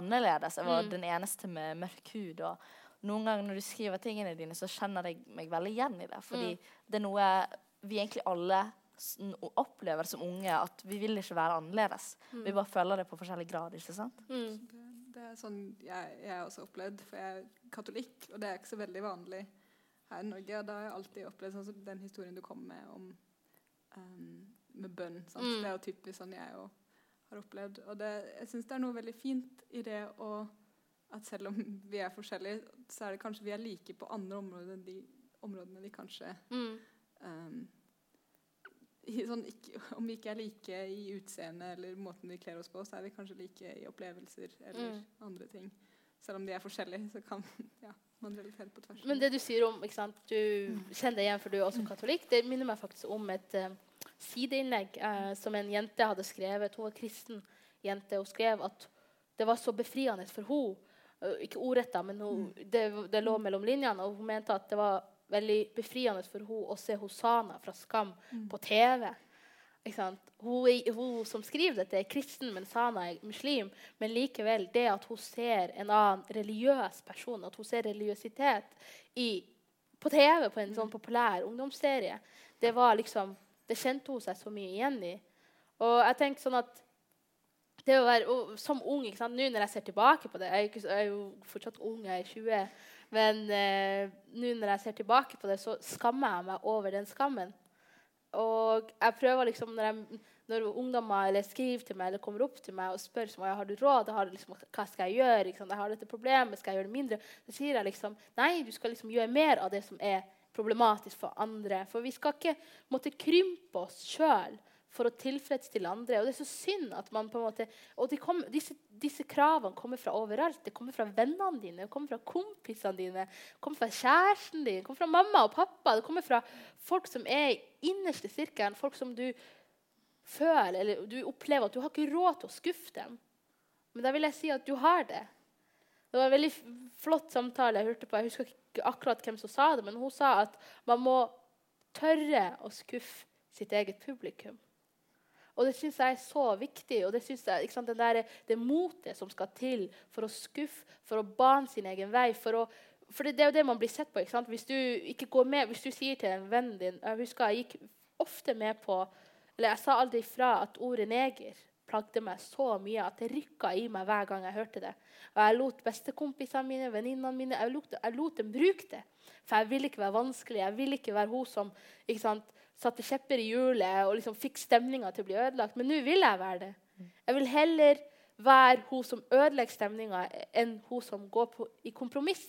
annerledes. Jeg var mm. den eneste med mørk hud. og noen ganger når du skriver tingene dine, så kjenner jeg meg veldig igjen i det. Fordi mm. det er noe vi egentlig alle opplever som unge at vi vil ikke være annerledes. Mm. Vi bare føler det på forskjellig grad. ikke sant? Mm. Det, det, er sånn jeg, jeg også opplevd, for jeg er katolikk, og det er ikke så veldig vanlig her i Norge. Og da har jeg alltid opplevd sånn som den historien du kom med om um, med bønn. Mm. Det er jo typisk sånn jeg òg har opplevd. Og det, jeg syns det er noe veldig fint i det å at selv om vi er forskjellige, så er det kanskje vi er like på andre områder enn de områdene vi kanskje mm. um, sånn, ikke, om vi ikke er like i utseende eller måten vi kler oss på, så er vi kanskje like i opplevelser eller mm. andre ting. Selv om de er forskjellige, så kan ja, man relatere på tvers. Men det du sier om ikke sant, Du kjenner deg igjen for du er også katolikk. Det minner meg faktisk om et uh, sideinnlegg uh, som en jente hadde skrevet. Hun var kristen jente. og skrev at det var så befriende for henne. Uh, ikke ordretta, men hun, mm. det, det, lå mellom linjene. Og hun mente at det var veldig befriende for hun å se Hosana fra Skam mm. på TV. Hun, hun, som skriver dette, er kristen, men Sana er muslim. Men likevel, det at hun ser en annen religiøs person, at hun ser religiøsitet i, på TV på en sånn mm. populær ungdomsserie, det var liksom, det kjente hun seg så mye igjen i. Og jeg tenker sånn at det å være Som ung Nå når jeg ser tilbake på det Jeg er, ikke, jeg er jo fortsatt ung, jeg er 20. Men eh, nå når jeg ser tilbake på det, så skammer jeg meg over den skammen. Og jeg prøver liksom, når, jeg, når ungdommer eller skriver til meg eller kommer opp til meg og spør om jeg har du råd, har liksom, hva skal jeg gjøre, liksom, jeg har dette problemet, skal jeg gjøre det mindre, så sier jeg liksom nei, du skal liksom gjøre mer av det som er problematisk for andre. For vi skal ikke måtte krympe oss sjøl for å tilfredsstille andre. Og det er så synd at man på en måte, og kom, disse, disse, kravene kommer fra overalt. Det kommer fra vennene dine, det kommer fra kompisene dine, det kommer fra kjæresten din, det kommer fra mamma og pappa. Det kommer fra folk som er i innerste sirkelen, folk som du føler eller du opplever at du har ikke råd til å skuffe dem. Men da vil jeg si at du har det. Det var en veldig flott samtale jeg hørte på. Jeg husker ikke akkurat hvem som sa det, men hun sa at man må tørre å skuffe sitt eget publikum. Og det syns jeg er så viktig. og Det, synes jeg, sant, der, det motet som skal til for å skuffe, for å bane sin egen vei. For, å, for det, det, er jo det man blir sett på. ikke sant? Hvis du ikke går med, hvis du sier til en venn din Jeg husker jeg gikk ofte med på Eller jeg sa aldri ifra at ordet neger plagde meg så mye at det rykka i meg hver gang jeg hørte det. Og jeg lot bestekompisene mine, venninnene mine, jeg lot, jeg lot, dem bruke det. For jeg ville ikke være vanskelig. Jeg ville ikke være hun som ikke sant, satte kjepper i hjulet og liksom fikk stemninga til å bli ødelagt. Men nå vil jeg være det. Jeg vil heller være hun som ødelegger stemninga, enn hun som går på, i kompromiss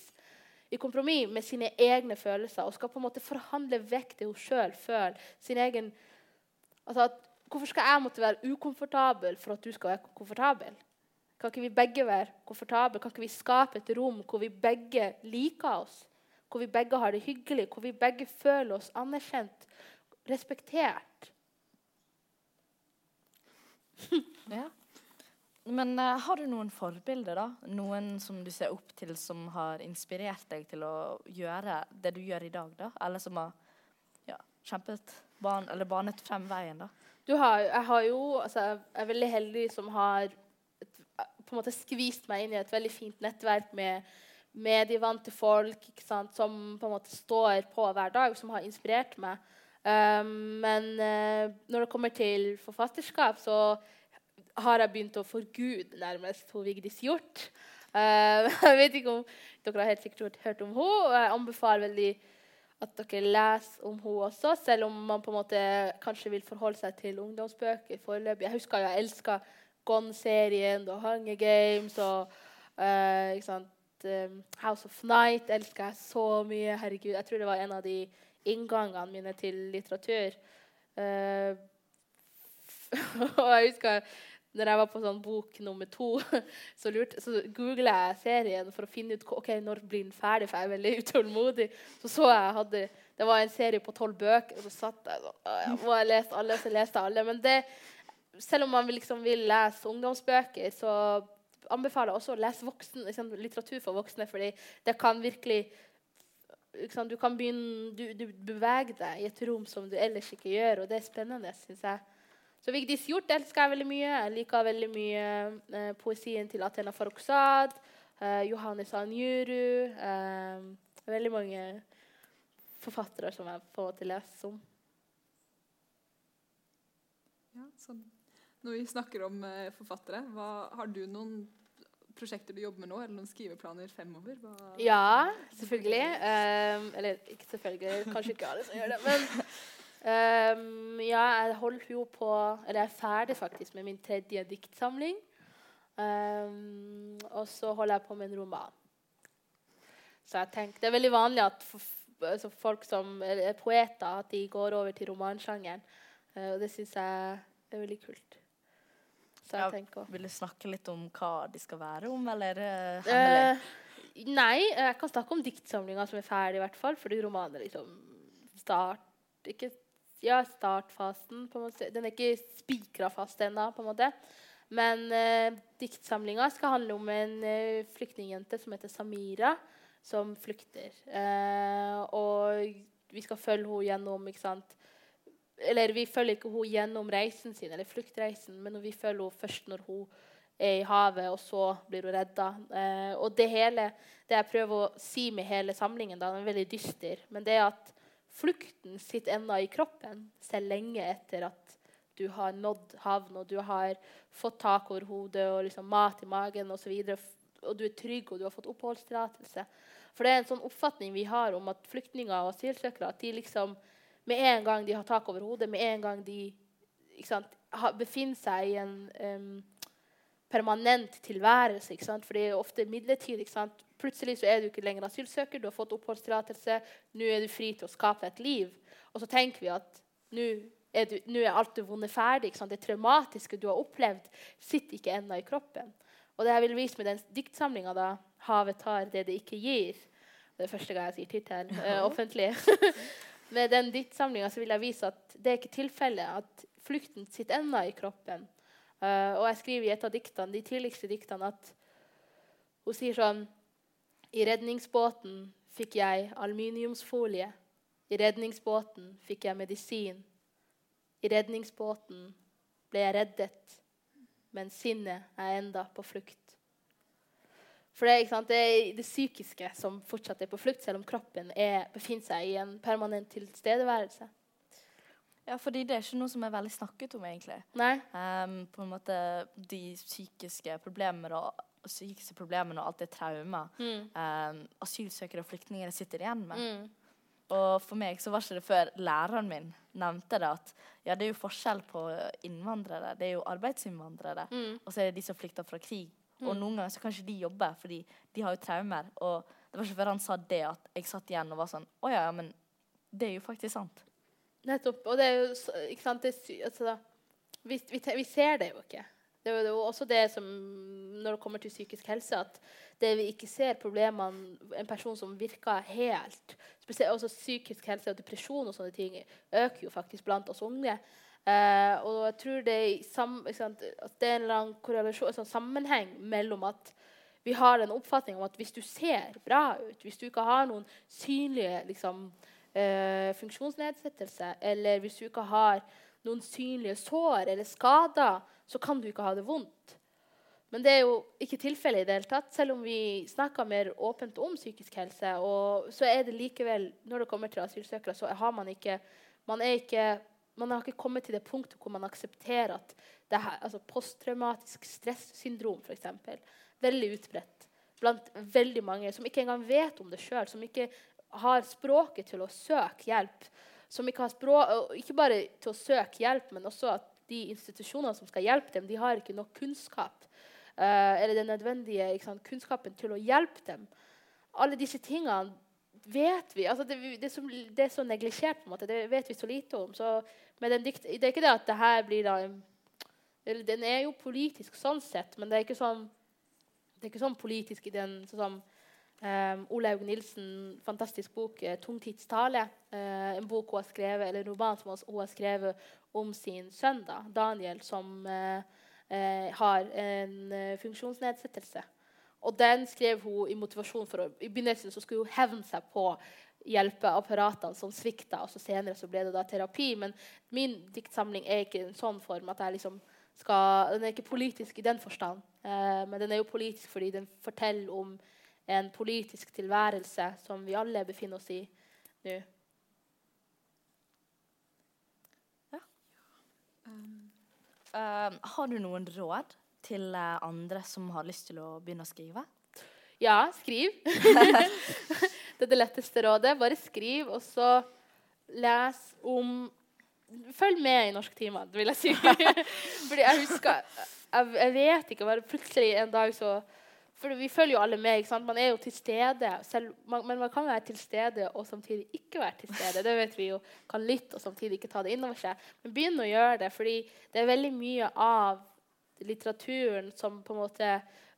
i kompromiss med sine egne følelser og skal på en måte forhandle vekk det hun sjøl føler. sin egen, altså at Hvorfor skal jeg måtte være ukomfortabel for at du skal være komfortabel? Kan ikke vi begge være komfortable? Kan ikke vi skape et rom hvor vi begge liker oss? Hvor vi begge har det hyggelig, hvor vi begge føler oss anerkjent, respektert? ja. Men uh, har du noen forbilder, da? Noen som du ser opp til, som har inspirert deg til å gjøre det du gjør i dag? da? Eller som har ja, kjempet ban eller banet frem veien? da? Har, jeg har jo altså, Jeg er veldig heldig som har et, på en måte skvist meg inn i et veldig fint nettverk med medievante folk som på en måte står på hver dag, som har inspirert meg. Um, men uh, når det kommer til forfatterskap, så har jeg begynt å forgude nærmest hun Vigdis Hjorth. Uh, jeg vet ikke om dere har helt sikkert hørt om henne. Jeg anbefaler veldig at dere leser om henne også, selv om man på en måte kanskje vil forholde seg til ungdomsbøker foreløpig. Jeg husker jeg elska Gone-serien og Hunger Games og uh, House of Night elsker jeg så mye. Herregud, Jeg tror det var en av de inngangene mine til litteratur. Uh, og jeg husker når jeg var på sånn bok nummer to, så, lurte, så googla jeg serien for å finne ut ok, når blir den ferdig, for jeg er veldig utålmodig. Så så jeg hadde, Det var en serie på tolv bøker, og så satt jeg sånn Må jeg lese alle, så leste jeg alle. Men det, selv om man liksom vil lese ungdomsbøker, så anbefaler jeg også å lese voksen, liksom, litteratur for voksne, fordi det kan virkelig liksom, Du kan begynne du, du beveger deg i et rom som du ellers ikke gjør, og det er spennende, syns jeg. Så Vigdis Hjorth elsker jeg veldig mye. Jeg liker veldig mye eh, poesien til Athena Farrokhzad, eh, Johannes Anjuru eh, Veldig mange forfattere som jeg på en måte leser om. Ja, sånn. Når vi snakker om eh, forfattere, hva, har du noen prosjekter du jobber med nå, eller noen skriveplaner fremover? Hva ja, selvfølgelig. Um, eller ikke selvfølgelig, kanskje ikke alle som gjør det. Men Um, ja, jeg holder jo på Eller jeg er ferdig faktisk med min tredje diktsamling. Um, og så holder jeg på med en roman. Så jeg tenker, Det er veldig vanlig at altså folk som er poeter at de går over til romansjangeren. Uh, og det syns jeg er veldig kult. Så jeg ja, tenker Vil du snakke litt om hva de skal være om, eller uh, hemmelig? Uh, nei, jeg kan snakke om diktsamlinga som er ferdig, i hvert fall. Fordi romanen er liksom start Ikke ja, startfasen. på en måte. Den er ikke spikra fast ennå, på en måte. Men eh, diktsamlinga skal handle om en eh, flyktningjente som heter Samira, som flykter. Eh, og vi skal følge henne gjennom ikke sant? Eller vi følger ikke henne gjennom reisen sin, eller fluktreisen, men vi følger henne først når hun er i havet, og så blir hun redda. Eh, og det hele, det jeg prøver å si med hele samlingen, da, den er veldig dyster, men det er at flukten sitter ennå i kroppen, selv lenge etter at du har nådd havn, og du har fått tak over hodet og liksom mat i magen osv., og, og du er trygg og du har fått oppholdstillatelse. For det er en sånn oppfatning vi har om at flyktninger og asylsøkere at de liksom, med en gang de har tak over hodet, med en gang de sant, befinner seg i en um, permanent tilværelse. Ikke sant? For det er ofte midlertidig. Ikke sant? Plutselig så er du ikke lenger asylsøker, du har fått oppholdstillatelse. Nå er du fri til å skape et liv. Og så tenker vi at nå er du, er alt det vonde ferdig. Det traumatiske du har opplevd, sitter ikke ennå i kroppen. Og det jeg vil vise med den diktsamlinga, da, 'Havet tar det det ikke gir', det er første gang jeg sier tittel uh, offentlig Med den diktsamlinga vil jeg vise at det er ikke tilfellet at flukten sitter ennå i kroppen. Uh, og jeg skriver i et av diktene, de tidligste diktene at hun sier sånn I redningsbåten fikk jeg aluminiumsfolie. I redningsbåten fikk jeg medisin. I redningsbåten ble jeg reddet, men sinnet er enda på flukt. For det, det, er det psykiske som fortsatt er på flukt, selv om kroppen er, befinner seg i en permanent tilstedeværelse. Ja, fordi det er ikke noe som er veldig snakket om, egentlig. Nei. Um, på en måte De psykiske problemene og, psykiske problemene og alt det traumet mm. um, asylsøkere og flyktninger sitter igjen med. Mm. Og for meg så var ikke det før læreren min nevnte det at ja, det er jo forskjell på innvandrere. Det er jo arbeidsinnvandrere. Mm. Og så er det de som flykter fra krig. Mm. Og noen ganger så kan ikke de jobbe, fordi de har jo traumer. Og det var ikke før han sa det, at jeg satt igjen og var sånn Å ja, men det er jo faktisk sant. Nettopp. Og det er jo ikke sant det, altså, vi, vi, vi, ser det jo ikke. Det er jo også det som når det kommer til psykisk helse, at det vi ikke ser problemene En person som virker helt spesielt også Psykisk helse og depresjon og sånne ting øker jo faktisk blant oss unge. Uh, og jeg tror det er, sam, sant, det er en sånn sammenheng mellom at vi har en oppfatning om at hvis du ser bra ut, hvis du ikke har noen synlige liksom, uh, funksjonsnedsettelse, eller hvis du ikke har noen synlige sår eller skader, så kan du ikke ha det vondt. Men det er jo ikke tilfellet i det hele tatt. Selv om vi snakker mer åpent om psykisk helse, så er det likevel, når det kommer til asylsøkere, så har man ikke man, er ikke man har ikke kommet til det punktet hvor man aksepterer at det her, altså posttraumatisk stressyndrom f.eks. veldig utbredt blant veldig mange som ikke engang vet om det sjøl, som ikke har språket til å søke hjelp. Som ikke har språk, ikke bare til å søke hjelp, men også at de institusjonene som skal hjelpe dem, de har ikke nok kunnskap. Uh, eller den nødvendige sant, kunnskapen til å hjelpe dem. Alle disse tingene vet vi. Altså det, det, som, det, er så neglisjert, på en måte. Det vet vi så lite om. Så dikt, det er ikke det at det her blir da Den er jo politisk sånn sett, men det er ikke sånn, det er ikke sånn politisk i den sånn um, Olaug Nilsen, fantastisk bok, uh, 'Tungtidstale'. Uh, en bok hun har skrevet, eller en roman som hun har skrevet om sin sønn, da, Daniel, som uh, har en funksjonsnedsettelse. Og den skrev hun i motivasjon for å, I begynnelsen så skulle hun hevne seg på hjelpeapparatene som svikta, og så senere så ble det da terapi. Men min diktsamling er ikke en sånn form at jeg liksom skal Den er ikke politisk i den forstand, eh, men den er jo politisk fordi den forteller om en politisk tilværelse som vi alle befinner oss i nå. Ja. Um, um, har du noen råd til eh, andre som har lyst til å begynne å skrive? Ja, skriv. det er det letteste rådet. Bare skriv, og så les om Følg med i norsktimene, vil jeg si. Fordi jeg husker jeg, jeg, vet ikke, bare plutselig en dag så For vi følger jo alle med. ikke sant? Man er jo til stede. Selv, man, men man kan være til stede og samtidig ikke være til stede. Det vet vi jo. Kan litt og samtidig ikke ta det inn over seg. Men begynn å gjøre det, fordi det er veldig mye av litteraturen som på en måte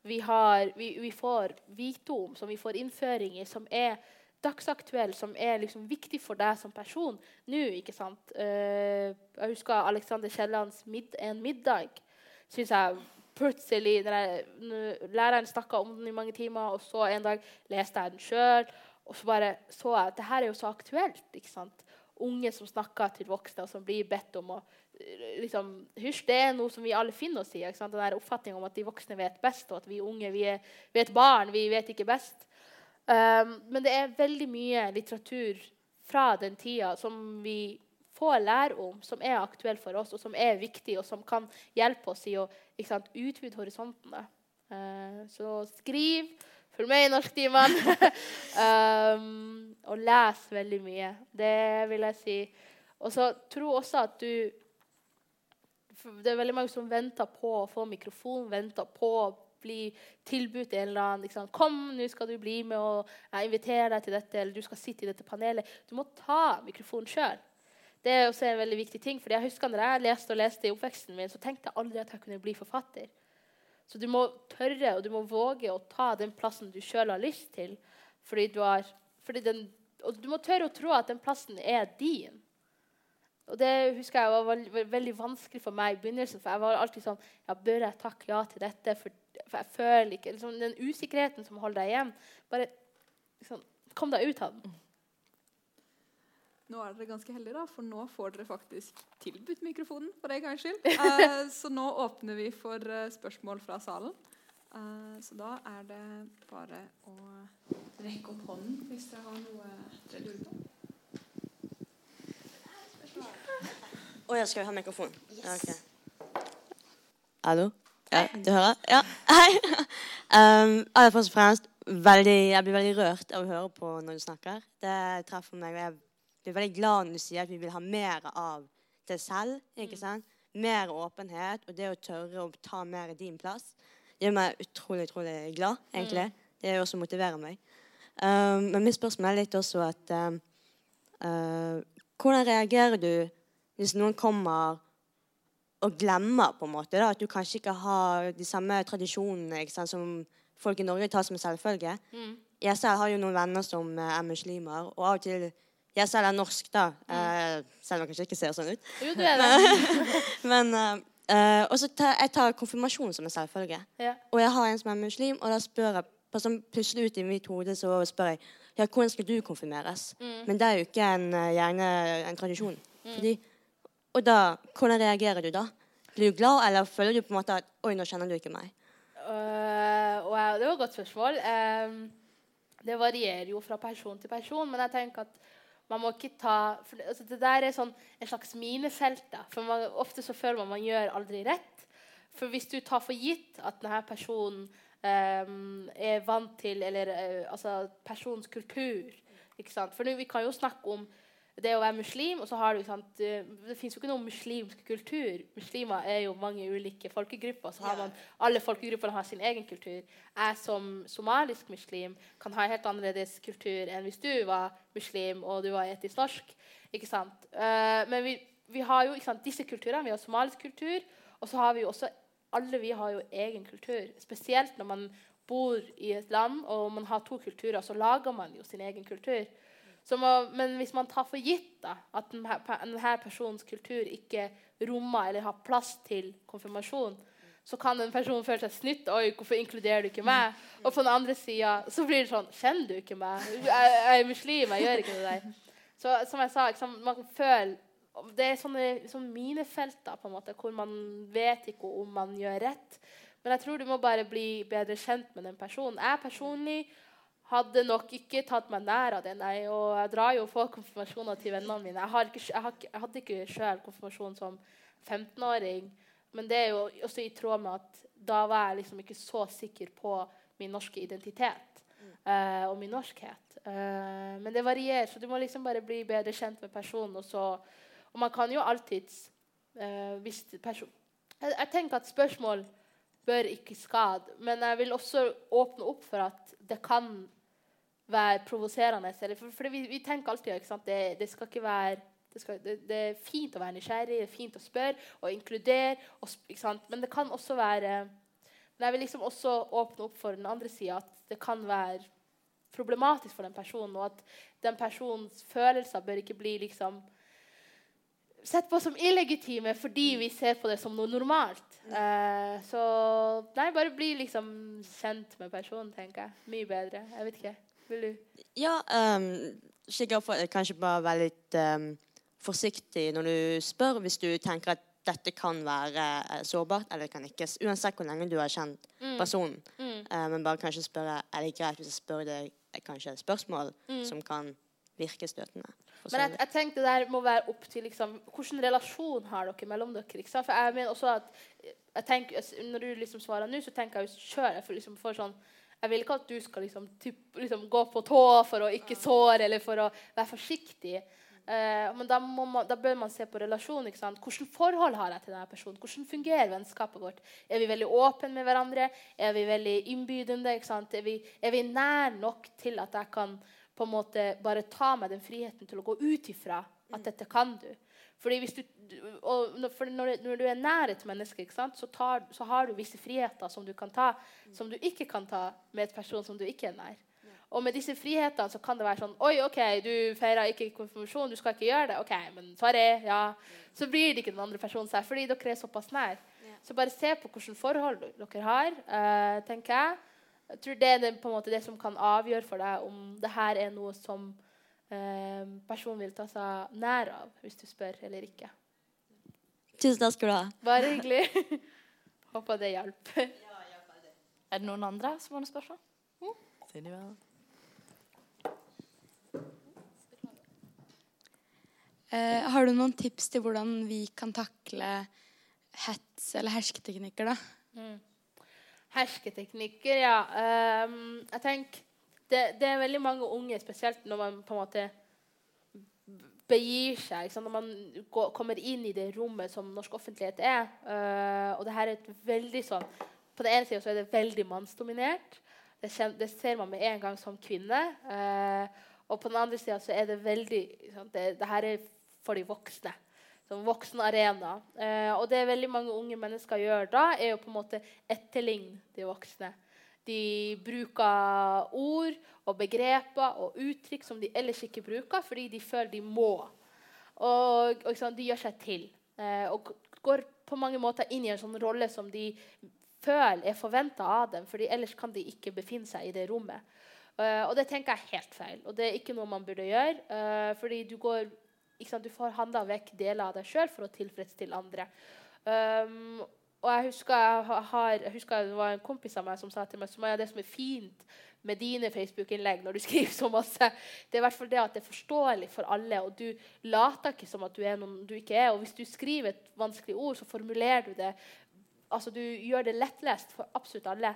vi, har, vi, vi får vite om, som vi får innføring i, som er dagsaktuell, som er liksom viktig for deg som person nå. ikke sant? Uh, jeg husker Alexander Kiellands mid 'En middag'. Synes jeg plutselig, når jeg, Læreren snakka om den i mange timer, og så en dag leste jeg den sjøl. Og så bare så jeg at det her er jo så aktuelt. ikke sant? Unge som snakker til voksne, og som blir bedt om å liksom, hysj, det er noe som vi alle finner oss i. Ikke sant? Den der oppfatninga om at de voksne vet best, og at vi unge vi er, vi er barn, vi vet ikke best. Um, men det er veldig mye litteratur fra den tida som vi får lære om, som er aktuell for oss, og som er viktig, og som kan hjelpe oss i å sant, utvide horisontene. Uh, så skriv. Følg med i norsktimene. um, og les veldig mye. Det vil jeg si. Og så tro også at du det er veldig mange som venter på å få mikrofon, venter på å bli tilbudt en eller annen liksom, 'Kom, nå skal du bli med, og jeg inviterer deg til dette.' Eller 'du skal sitte i dette panelet.' Du må ta mikrofonen sjøl. Det er også en veldig viktig ting. fordi jeg husker når jeg leste og leste i oppveksten min, så tenkte jeg aldri at jeg kunne bli forfatter. Så du må tørre og du må våge å ta den plassen du sjøl har lyst til. Fordi du har, fordi den, og du må tørre å tro at den plassen er din. Og det husker jeg var veldig, veldig vanskelig for meg i begynnelsen. For jeg var alltid sånn ja, Bør jeg takke ja til dette? For, for jeg føler ikke liksom, Den usikkerheten som holder deg igjen. Bare liksom, kom deg ut av den. Nå er dere ganske heldige, da, for nå får dere faktisk tilbudt mikrofonen. for deg gangs skyld. Eh, så nå åpner vi for uh, spørsmål fra salen. Uh, så da er det bare å rekke opp hånden hvis dere har noe dere lurer på. Å ja, skal vi ha mikrofon? Ja, okay. Hallo? Ja, du hører? Ja. Hei. Um, aller først og fremst, veldig, jeg blir veldig rørt av å høre på når du snakker. Det treffer meg. og Jeg blir veldig glad når du sier at vi vil ha mer av det selv. ikke sant? Mer åpenhet og det å tørre å ta mer i din plass. Det gjør meg utrolig, utrolig glad, egentlig. Det er også motiverer meg. Um, men mitt spørsmål er litt også at um, uh, Hvordan reagerer du hvis noen kommer og glemmer på en måte da, at du kanskje ikke har de samme tradisjonene ikke sant, som folk i Norge tar som en selvfølge? Jeg selv har jo noen venner som eh, er muslimer, og av og til Jeg selv er norsk, da, eh, selv om jeg kanskje ikke ser sånn ut. Jo, du er det. Men uh, Og så tar jeg tar konfirmasjon som en selvfølge. Ja. Og jeg har en som er muslim, og da spør jeg på sånn plutselig ut i mitt hode så spør jeg ja, hvordan skal du konfirmeres. Men det er jo ikke en, gjerne en tradisjon. Fordi, og da, hvordan reagerer du da? Blir du glad, eller føler du på en måte at oi, nå kjenner du ikke meg? Uh, wow, det var et godt spørsmål. Ehm, det varierer jo fra person til person, men jeg tenker at man må ikke ta for altså det der er sånn en slags minefelt. da, for man, Ofte så føler man man gjør aldri rett. For hvis du tar for gitt at denne personen um, er vant til Eller uh, altså personens kultur ikke sant? For nu, vi kan jo snakke om det å være muslim, og så har du sant, eh, Det fins jo ikke noen muslimsk kultur. Muslimer er jo mange ulike folkegrupper. Så har man alle folkegruppene har sin egen kultur. Jeg som somalisk muslim kan ha en helt annerledes kultur enn hvis du var muslim og du var etisk norsk. ikke sant? Eh, men vi, vi har jo sant, disse kulturene. Vi har somalisk kultur, og så har vi jo også Alle vi har jo egen kultur. Spesielt når man bor i et land og man har to kulturer, så lager man jo sin egen kultur. Må, men hvis man tar for gitt da, at denne, personens kultur ikke rommer eller har plass til konfirmasjon, så kan en person føle seg snytt. 'Oi, hvorfor inkluderer du ikke meg?' Og på den andre sida så blir det sånn 'Kjenner du ikke meg? Jeg, jeg er muslim, jeg gjør ikke det der.' Så som jeg sa, liksom, man føler Det er sånne, sånne minefelter på en måte, hvor man vet ikke om man gjør rett. Men jeg tror du må bare bli bedre kjent med den personen. Jeg personlig hadde nok ikke tatt meg nær av det, nei. Og jeg drar jo på konfirmasjoner til vennene mine. Jeg, har ikke, jeg, har, jeg hadde ikke sjøl konfirmasjon som 15-åring, men det er jo også i tråd med at da var jeg liksom ikke så sikker på min norske identitet eh, og min norskhet. Uh, men det varierer, så du må liksom bare bli bedre kjent med personen. Og, så, og man kan jo alltids uh, hvis person, jeg, jeg tenker at spørsmål bør ikke skade, men jeg vil også åpne opp for at det kan være provoserende. eller For, for vi, vi tenker alltid sant? Det, det skal ikke være det, skal, det, det er fint å være nysgjerrig, det er fint å spørre og inkludere. Og? Men det kan også være Men jeg vil liksom også åpne opp for den andre sida, at det kan være problematisk for den personen, og at den personens følelser bør ikke bli liksom sett på som illegitime fordi vi ser på det som noe normalt. Uh, så nei, bare bli liksom kjent med personen, tenker jeg. Mye bedre. Jeg vet ikke. Vil du? Ja, um, sikkert for, kanskje bare være litt um, forsiktig når du spør, hvis du tenker at dette kan være uh, sårbart, eller det kan ikke. Uansett hvor lenge du har kjent personen. Eh, men bare kanskje spørre er det greit hvis jeg spør deg eh, kanskje et spørsmål som kan virke støtende. Men jeg, jeg tenker det der må være opp til liksom, hvilken relasjon har dere mellom dere. Ikke sant? For jeg mener også at jeg tenker, Når du liksom svarer nå, så tenker jeg jo sjøl jeg får liksom får sånn jeg vil ikke at du skal liksom, typ, liksom gå på tå for å ikke såre eller for å være forsiktig. Uh, men da, man, da bør man se på relasjonen. ikke sant? Hvilke forhold har jeg til denne personen? Hvordan fungerer vennskapet vårt? Er vi veldig åpne med hverandre? Er vi veldig innbydende? ikke sant? Er vi, er vi nær nok til at jeg kan på en måte bare ta meg den friheten til å gå ut ifra at dette kan du. Fordi hvis du, for når, når du er nær et menneske, sant, så, tar, så har du visse friheter som du kan ta, som du ikke kan ta med et person som du ikke er nær. Og med disse frihetene så kan det være sånn Oi, OK, du feirer ikke konfirmasjon, du skal ikke gjøre det. OK, men sorry. Ja. Så blir det ikke den andre personen seg, fordi dere er såpass nær. Så bare se på hvilke forhold dere har, eh, tenker jeg. Jeg tror det er det, på en måte, det som kan avgjøre for deg om det her er noe som eh, personen vil ta seg nær av, hvis du spør eller ikke. Tusen takk skal du ha. Bare hyggelig. Håper det hjelper. Er det noen andre som har noen spørsmål? Eh, har du noen tips til hvordan vi kan takle hets eller hersketeknikker, da? Hersketeknikker, ja. Ehm, jeg tenker det, det er veldig mange unge, spesielt når man på en måte begir seg. Når man går, kommer inn i det rommet som norsk offentlighet er. eh, og det her er et veldig sånn På den ene sida er det veldig mannsdominert. Det, det ser man med en gang som kvinne. eh, og på den andre sida er det veldig sant? Det, det her er for de voksne. Som voksenarena. Eh, og det veldig mange unge mennesker gjør da, er å på en måte etterligne de voksne. De bruker ord og begreper og uttrykk som de ellers ikke bruker, fordi de føler de må. Og, og sånn, de gjør seg til. Eh, og går på mange måter inn i en sånn rolle som de føler er forventa av dem, fordi ellers kan de ikke befinne seg i det rommet. Eh, og det tenker jeg er helt feil, og det er ikke noe man burde gjøre. eh, fordi du går sant, Du får handla vekk deler av deg sjøl for å tilfredsstille andre. Um, og jeg husker, jeg, har, jeg husker det var en kompis av meg som sa til meg Sumaya, det som er fint med dine Facebook-innlegg når du skriver så masse, det er i hvert fall det at det er forståelig for alle, og du later ikke som at du er noen du ikke er. Og hvis du skriver et vanskelig ord, så formulerer du det altså Du gjør det lettlest for absolutt alle.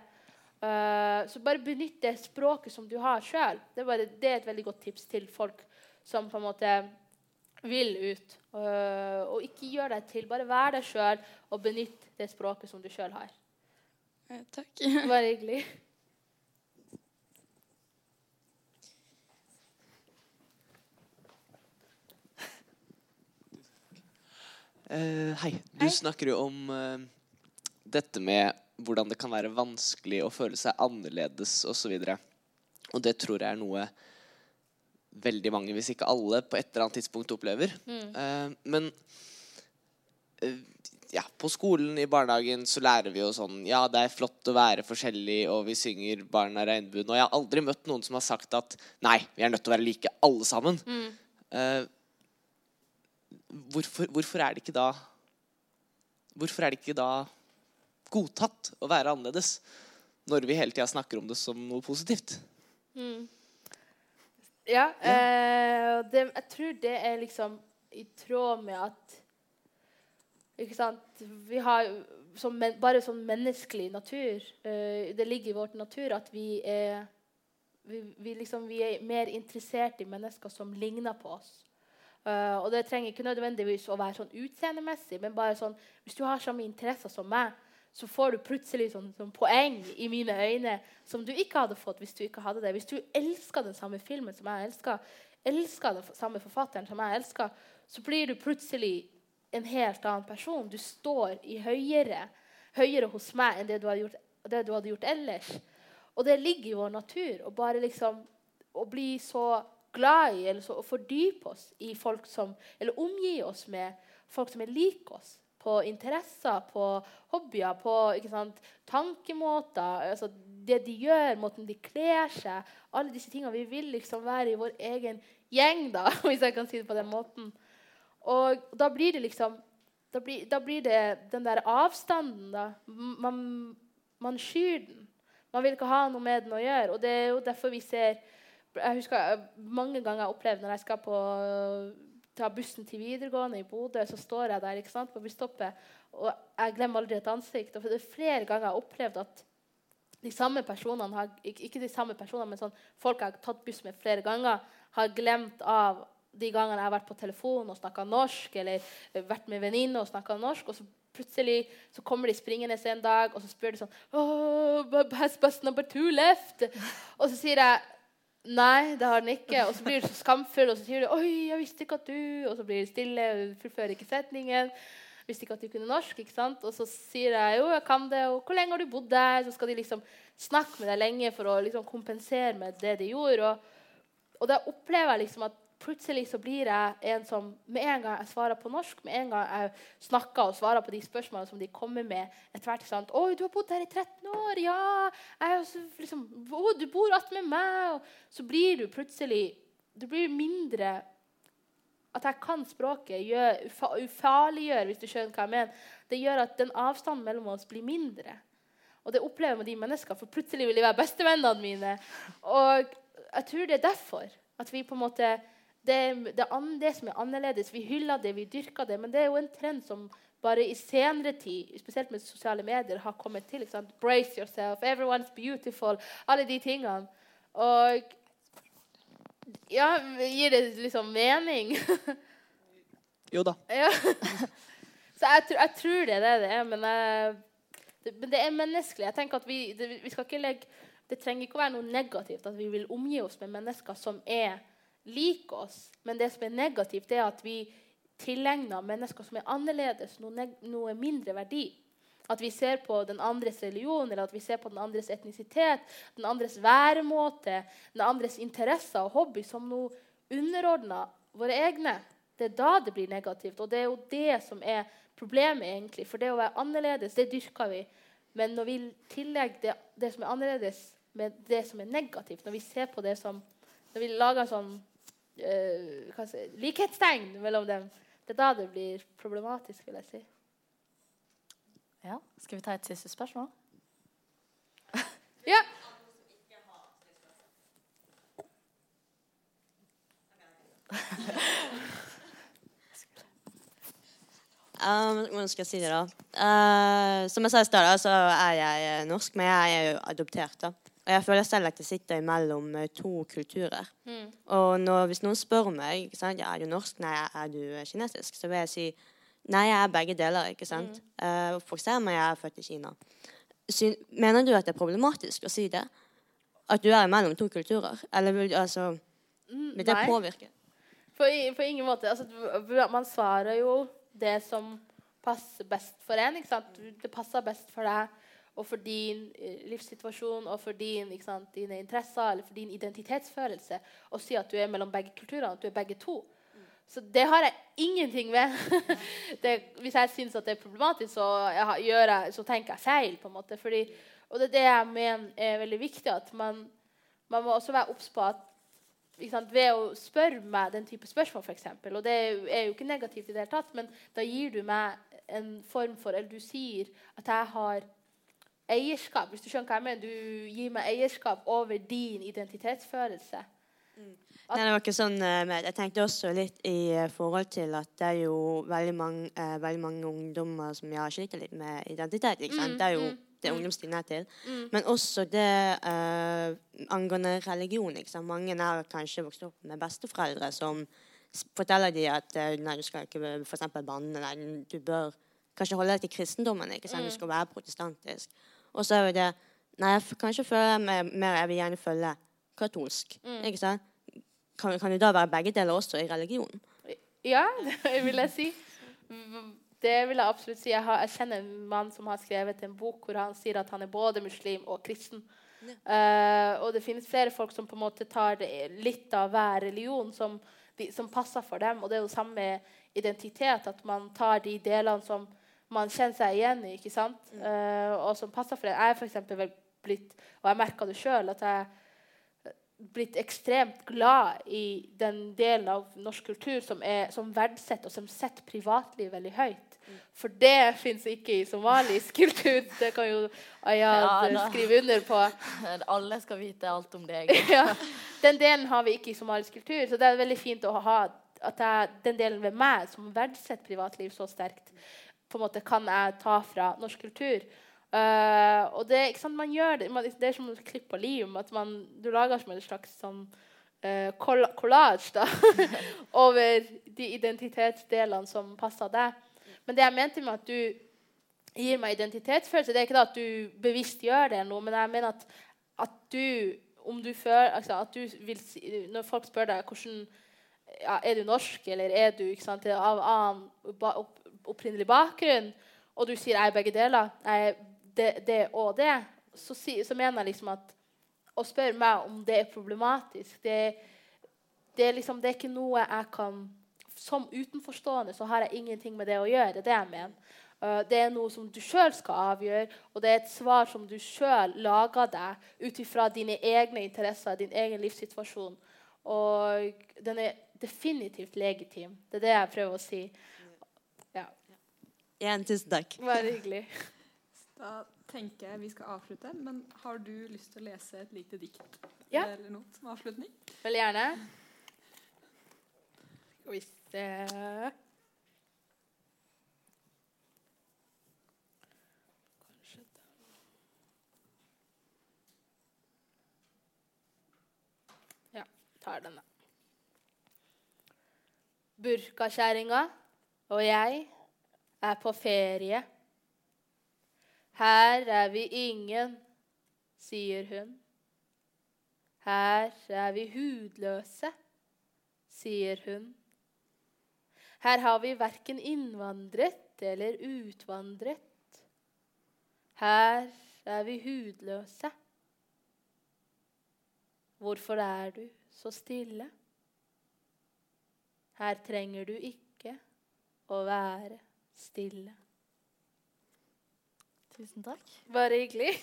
Uh, så bare benytt det språket som du har sjøl. Det, det er et veldig godt tips til folk som på en måte vil ut. Uh, og ikke gjør deg til. Bare vær deg sjøl og benytt det språket som du sjøl har. Eh, takk. Bare hyggelig. Uh, hei. Du snakker jo om uh, dette med hvordan det kan være vanskelig å føle seg annerledes osv. Og, så og det tror jeg er noe veldig mange, hvis ikke alle, på et eller annet tidspunkt opplever. Eh, men eh, ja, på skolen, i barnehagen, så lærer vi jo sånn Ja, det er flott å være forskjellig, og vi synger 'Barn av regnbuen'. Og jeg har aldri møtt noen som har sagt at nei, vi er nødt til å være like alle sammen. Eh, hvorfor, hvorfor er det ikke da Hvorfor er det ikke da godtatt å være annerledes når vi hele tida snakker om det som noe positivt? Ja, eh, det, jeg tror det er liksom i tråd med at Ikke sant Vi har som, men, bare sånn menneskelig natur eh, Det ligger i vårt natur at vi er vi, vi, liksom, vi er mer interessert i mennesker som ligner på oss. Eh, og det trenger ikke nødvendigvis å være sånn utseendemessig, men bare sånn Hvis du har samme interesser som meg, så får du plutselig sånn, sånn poeng i mine øyne som du ikke hadde fått hvis du ikke hadde det. Hvis du elsker den samme filmen som jeg elsker, elsker den samme forfatteren som jeg elsker, så blir du plutselig en helt annen person. Du står i høyere, høyere hos meg enn det du gjort, det du hadde gjort ellers. Og det ligger i vår natur å bare liksom å bli så glad i eller så, å fordype oss i folk som Eller omgi oss med folk som er lik oss. På interesser, på hobbyer, på sant, tankemåter. Altså det de gjør, måten de kler seg. Alle disse tingene. Vi vil liksom være i vår egen gjeng, da, hvis jeg kan si det på den måten. Og da blir det liksom Da blir, da blir det den der avstanden, da. Man, man skyr den. Man vil ikke ha noe med den å gjøre. Og det er jo derfor vi ser Jeg husker mange ganger jeg opplevde opplevd når jeg skal på ta bussen til videregående i Bodø, så står jeg der ikke sant, på busstoppet, og jeg glemmer aldri et ansikt. Og det er flere ganger jeg har opplevd at de samme personene har, ikke, de samme personene, men sånn, folk jeg har tatt buss med flere ganger, har glemt av de gangene jeg har vært på telefon og snakka norsk, eller eh, vært med venninner og snakka norsk. og så Plutselig så kommer de springende en dag og så spør de sånn oh, best, best number two left? Og så sier jeg Nei, det har den ikke. Og så blir du så skamfull, og så sier du 'Oi, jeg visste ikke at du' Og så blir det stille, og fullfører ikke setningen. Visste ikke at du kunne norsk. ikke sant? Og så sier jeg 'Jo, jeg kan det', og 'Hvor lenge har du bodd der?' Så skal de liksom snakke med deg lenge for å liksom kompensere med det de gjorde. Og, og da opplever jeg liksom at plutselig så blir jeg en som med en gang jeg svarer på norsk, med en gang jeg snakker og svarer på de spørsmålene som de kommer med etter hvert sånn, 'Oi, du har bodd her i 13 år.' 'Ja.' Jeg, liksom, 'Å, du bor attmed meg.' Og så blir du plutselig Du blir mindre At jeg kan språket, gjør, ufa, ufarliggjør, hvis du skjønner hva jeg mener. Det gjør at den avstanden mellom oss blir mindre. Og det opplever jeg med de menneskene, for plutselig vil de være bestevennene mine. Og jeg tror det er derfor at vi på en måte det, det, det, som er annerledes. Vi hyller det, vi dyrker det. Men det er jo en trend som bare i senere tid, spesielt med sosiale medier, har kommet til. Brace yourself, everyone's beautiful. Alle de tingene. Og ja, gir det liksom mening? jo da. Ja. Så jeg, jeg, tror det er det det er. Men, jeg, det, men det er menneskelig. Jeg tenker at vi, det, vi skal ikke legge det trenger ikke å være noe negativt at vi vil omgi oss med mennesker som er like oss. Men det som er negativt, er at vi tilegner mennesker som er annerledes, noe, noe, mindre verdi. At vi ser på den andres religion eller at vi ser på den andres etnisitet, den andres væremåte, den andres interesser og hobby som noe underordna våre egne. Det er da det blir negativt. Og det er jo det som er problemet, egentlig. For det å være annerledes, det dyrker vi. Men når vi tillegger det, det som er annerledes, med det som er negativt, når vi ser på det som Når vi lager sånn uh, si, likhetstegn mellom dem. Det er da det blir problematisk, vil jeg si. Ja. Skal vi ta et siste spørsmål? ja. Um, skal jeg si det, da? Uh, som jeg sa i stad, så er jeg norsk, men jeg er jo adoptert. da. Og jeg føler selv at jeg sitter imellom eh, to kulturer. Mm. Og når, hvis noen spør meg sant, ja, er du norsk, nei, er du kinesisk, så vil jeg si nei, jeg er begge deler. ikke sant? Mm. Uh, for eksempel, jeg er født i Kina. Syn, mener du at det er problematisk å si det? At du er imellom to kulturer? Eller vil, altså, mm, vil det nei. påvirke? På, på, ingen måte. Altså, man svarer jo det som passer best for en. ikke sant? Det passer best for deg og for din eh, livssituasjon og for din, sant, dine interesser eller for din identitetsfølelse å si at du er mellom begge kulturene, at du er begge to. Så det har jeg ingenting med. det, hvis jeg syns det er problematisk, så, jeg, så, tenker jeg feil. på en måte. Fordi, og det er det jeg mener er veldig viktig. at Man, man må også være obs på at sant, ved å spørre meg den type spørsmål, eksempel, og det er jo ikke negativt, i det hele tatt, men da gir du meg en form for Eller du sier at jeg har eierskap. Hvis du skjønner hva jeg mener. Du gir meg eierskap over din identitetsfølelse. Mm. Nei, det var ikke sånn uh, Jeg tenkte også litt i uh, forhold til at det er jo veldig mange, eh, veldig mange ungdommer som jeg sliter litt med identitet. ikke sant? Mm, det er jo mm, det mm. ungdomstiden er til. Mm. Men også det angående religion. Mange har kanskje vokst opp med besteforeldre som forteller dem at nei, du skal ikke f.eks. banne. Nei, du bør kanskje holde deg til kristendommen. ikke sant? Du skal være protestantisk. Og så er jo det Nei, jeg kan ikke føle meg mer Jeg vil gjerne følge katolsk. Mm. Ikke sant? Kan, kan det da være begge deler også i religionen? Ja, det vil jeg si. Det vil jeg absolutt si. Jeg, har, jeg, kjenner en mann som har skrevet en bok hvor han sier at han er både muslim og kristen. Ja. Uh, og det finnes flere folk som på en måte tar litt av hver religion som, de, som passer for dem. Og det er jo samme identitet, at man tar de delene som man kjenner seg igjen i, ikke sant? Mm. Uh, og som passer for det. Jeg er for blitt, og jeg merka det sjøl, at jeg er blitt ekstremt glad i den delen av norsk kultur som, er, som verdsetter og som setter privatliv veldig høyt. Mm. For det fins ikke i somalisk kultur. Det kan jo Ayad ja, skrive under på. Alle skal vite alt om deg. ja, den delen har vi ikke i somalisk kultur, så det er veldig fint å ha at jeg, den delen ved meg som verdsetter privatliv så sterkt på en måte kan jeg ta fra norsk kultur. Uh, og det, ikke sant, man gjør det, man, det er som et klipp på lim. at man, Du lager som en slags sånn uh, collage da, over de identitetsdelene som passer deg. Men det jeg mente med at du gir meg identitetsfølelse, det er ikke da at du bevisst gjør det, noe, men jeg mener at, at du om du føler altså, at du vil si, Når folk spør deg hvordan ja, Er du norsk, eller er du ikke sant, av annen opprinnelig bakgrunn, og du sier jeg er begge deler, jeg er det, det og det, så, si, så mener jeg liksom at Å spørre meg om det er problematisk, det, det, er liksom, det er ikke noe jeg kan Som utenforstående så har jeg ingenting med det å gjøre. Det er det jeg mener. Uh, det er noe som du sjøl skal avgjøre, og det er et svar som du sjøl lager deg ut ifra dine egne interesser, din egen livssituasjon. Og den er definitivt legitim. Det er det jeg prøver å si. Igjen, tusen takk. Bare hyggelig. Da tenker jeg vi skal avslutte, men har du lyst til å lese et lite dikt? Ja. Eller noe som avslutning? Veldig gjerne. Skal vi se Ja, tar den, da. Burkakjerringa og jeg er på ferie. Her er vi ingen, sier hun. Her er vi hudløse, sier hun. Her har vi verken innvandret eller utvandret. Her er vi hudløse. Hvorfor er du så stille? Her trenger du ikke å være stille. Tusen takk. Bare hyggelig.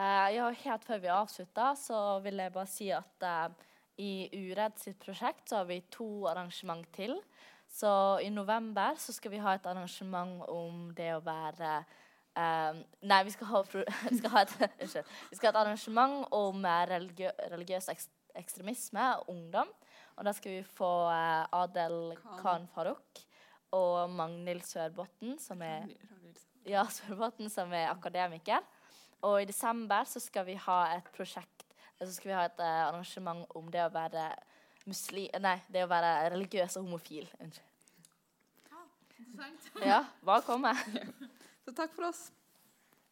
Eh, ja, helt før vi avslutter, så vil jeg bare si at uh, i Uredd sitt prosjekt så har vi to arrangement til. Så i november så skal vi ha et arrangement om det å være eh, Nei, vi skal ha, vi skal ha et. Vi skal ha et arrangement om religiø religiøs ekst ekstremisme og ungdom. Og da skal vi få eh, Adel Khan Farouk og Magnhild Sørbotn, som er ja, Sørbotn, som er akademiker. Og i desember så skal vi ha et prosjekt Så skal vi ha et eh, arrangement om det å være muslim... Nei, det å være religiøs og homofil. Unnskyld. Ja, bare komme. Så takk for oss.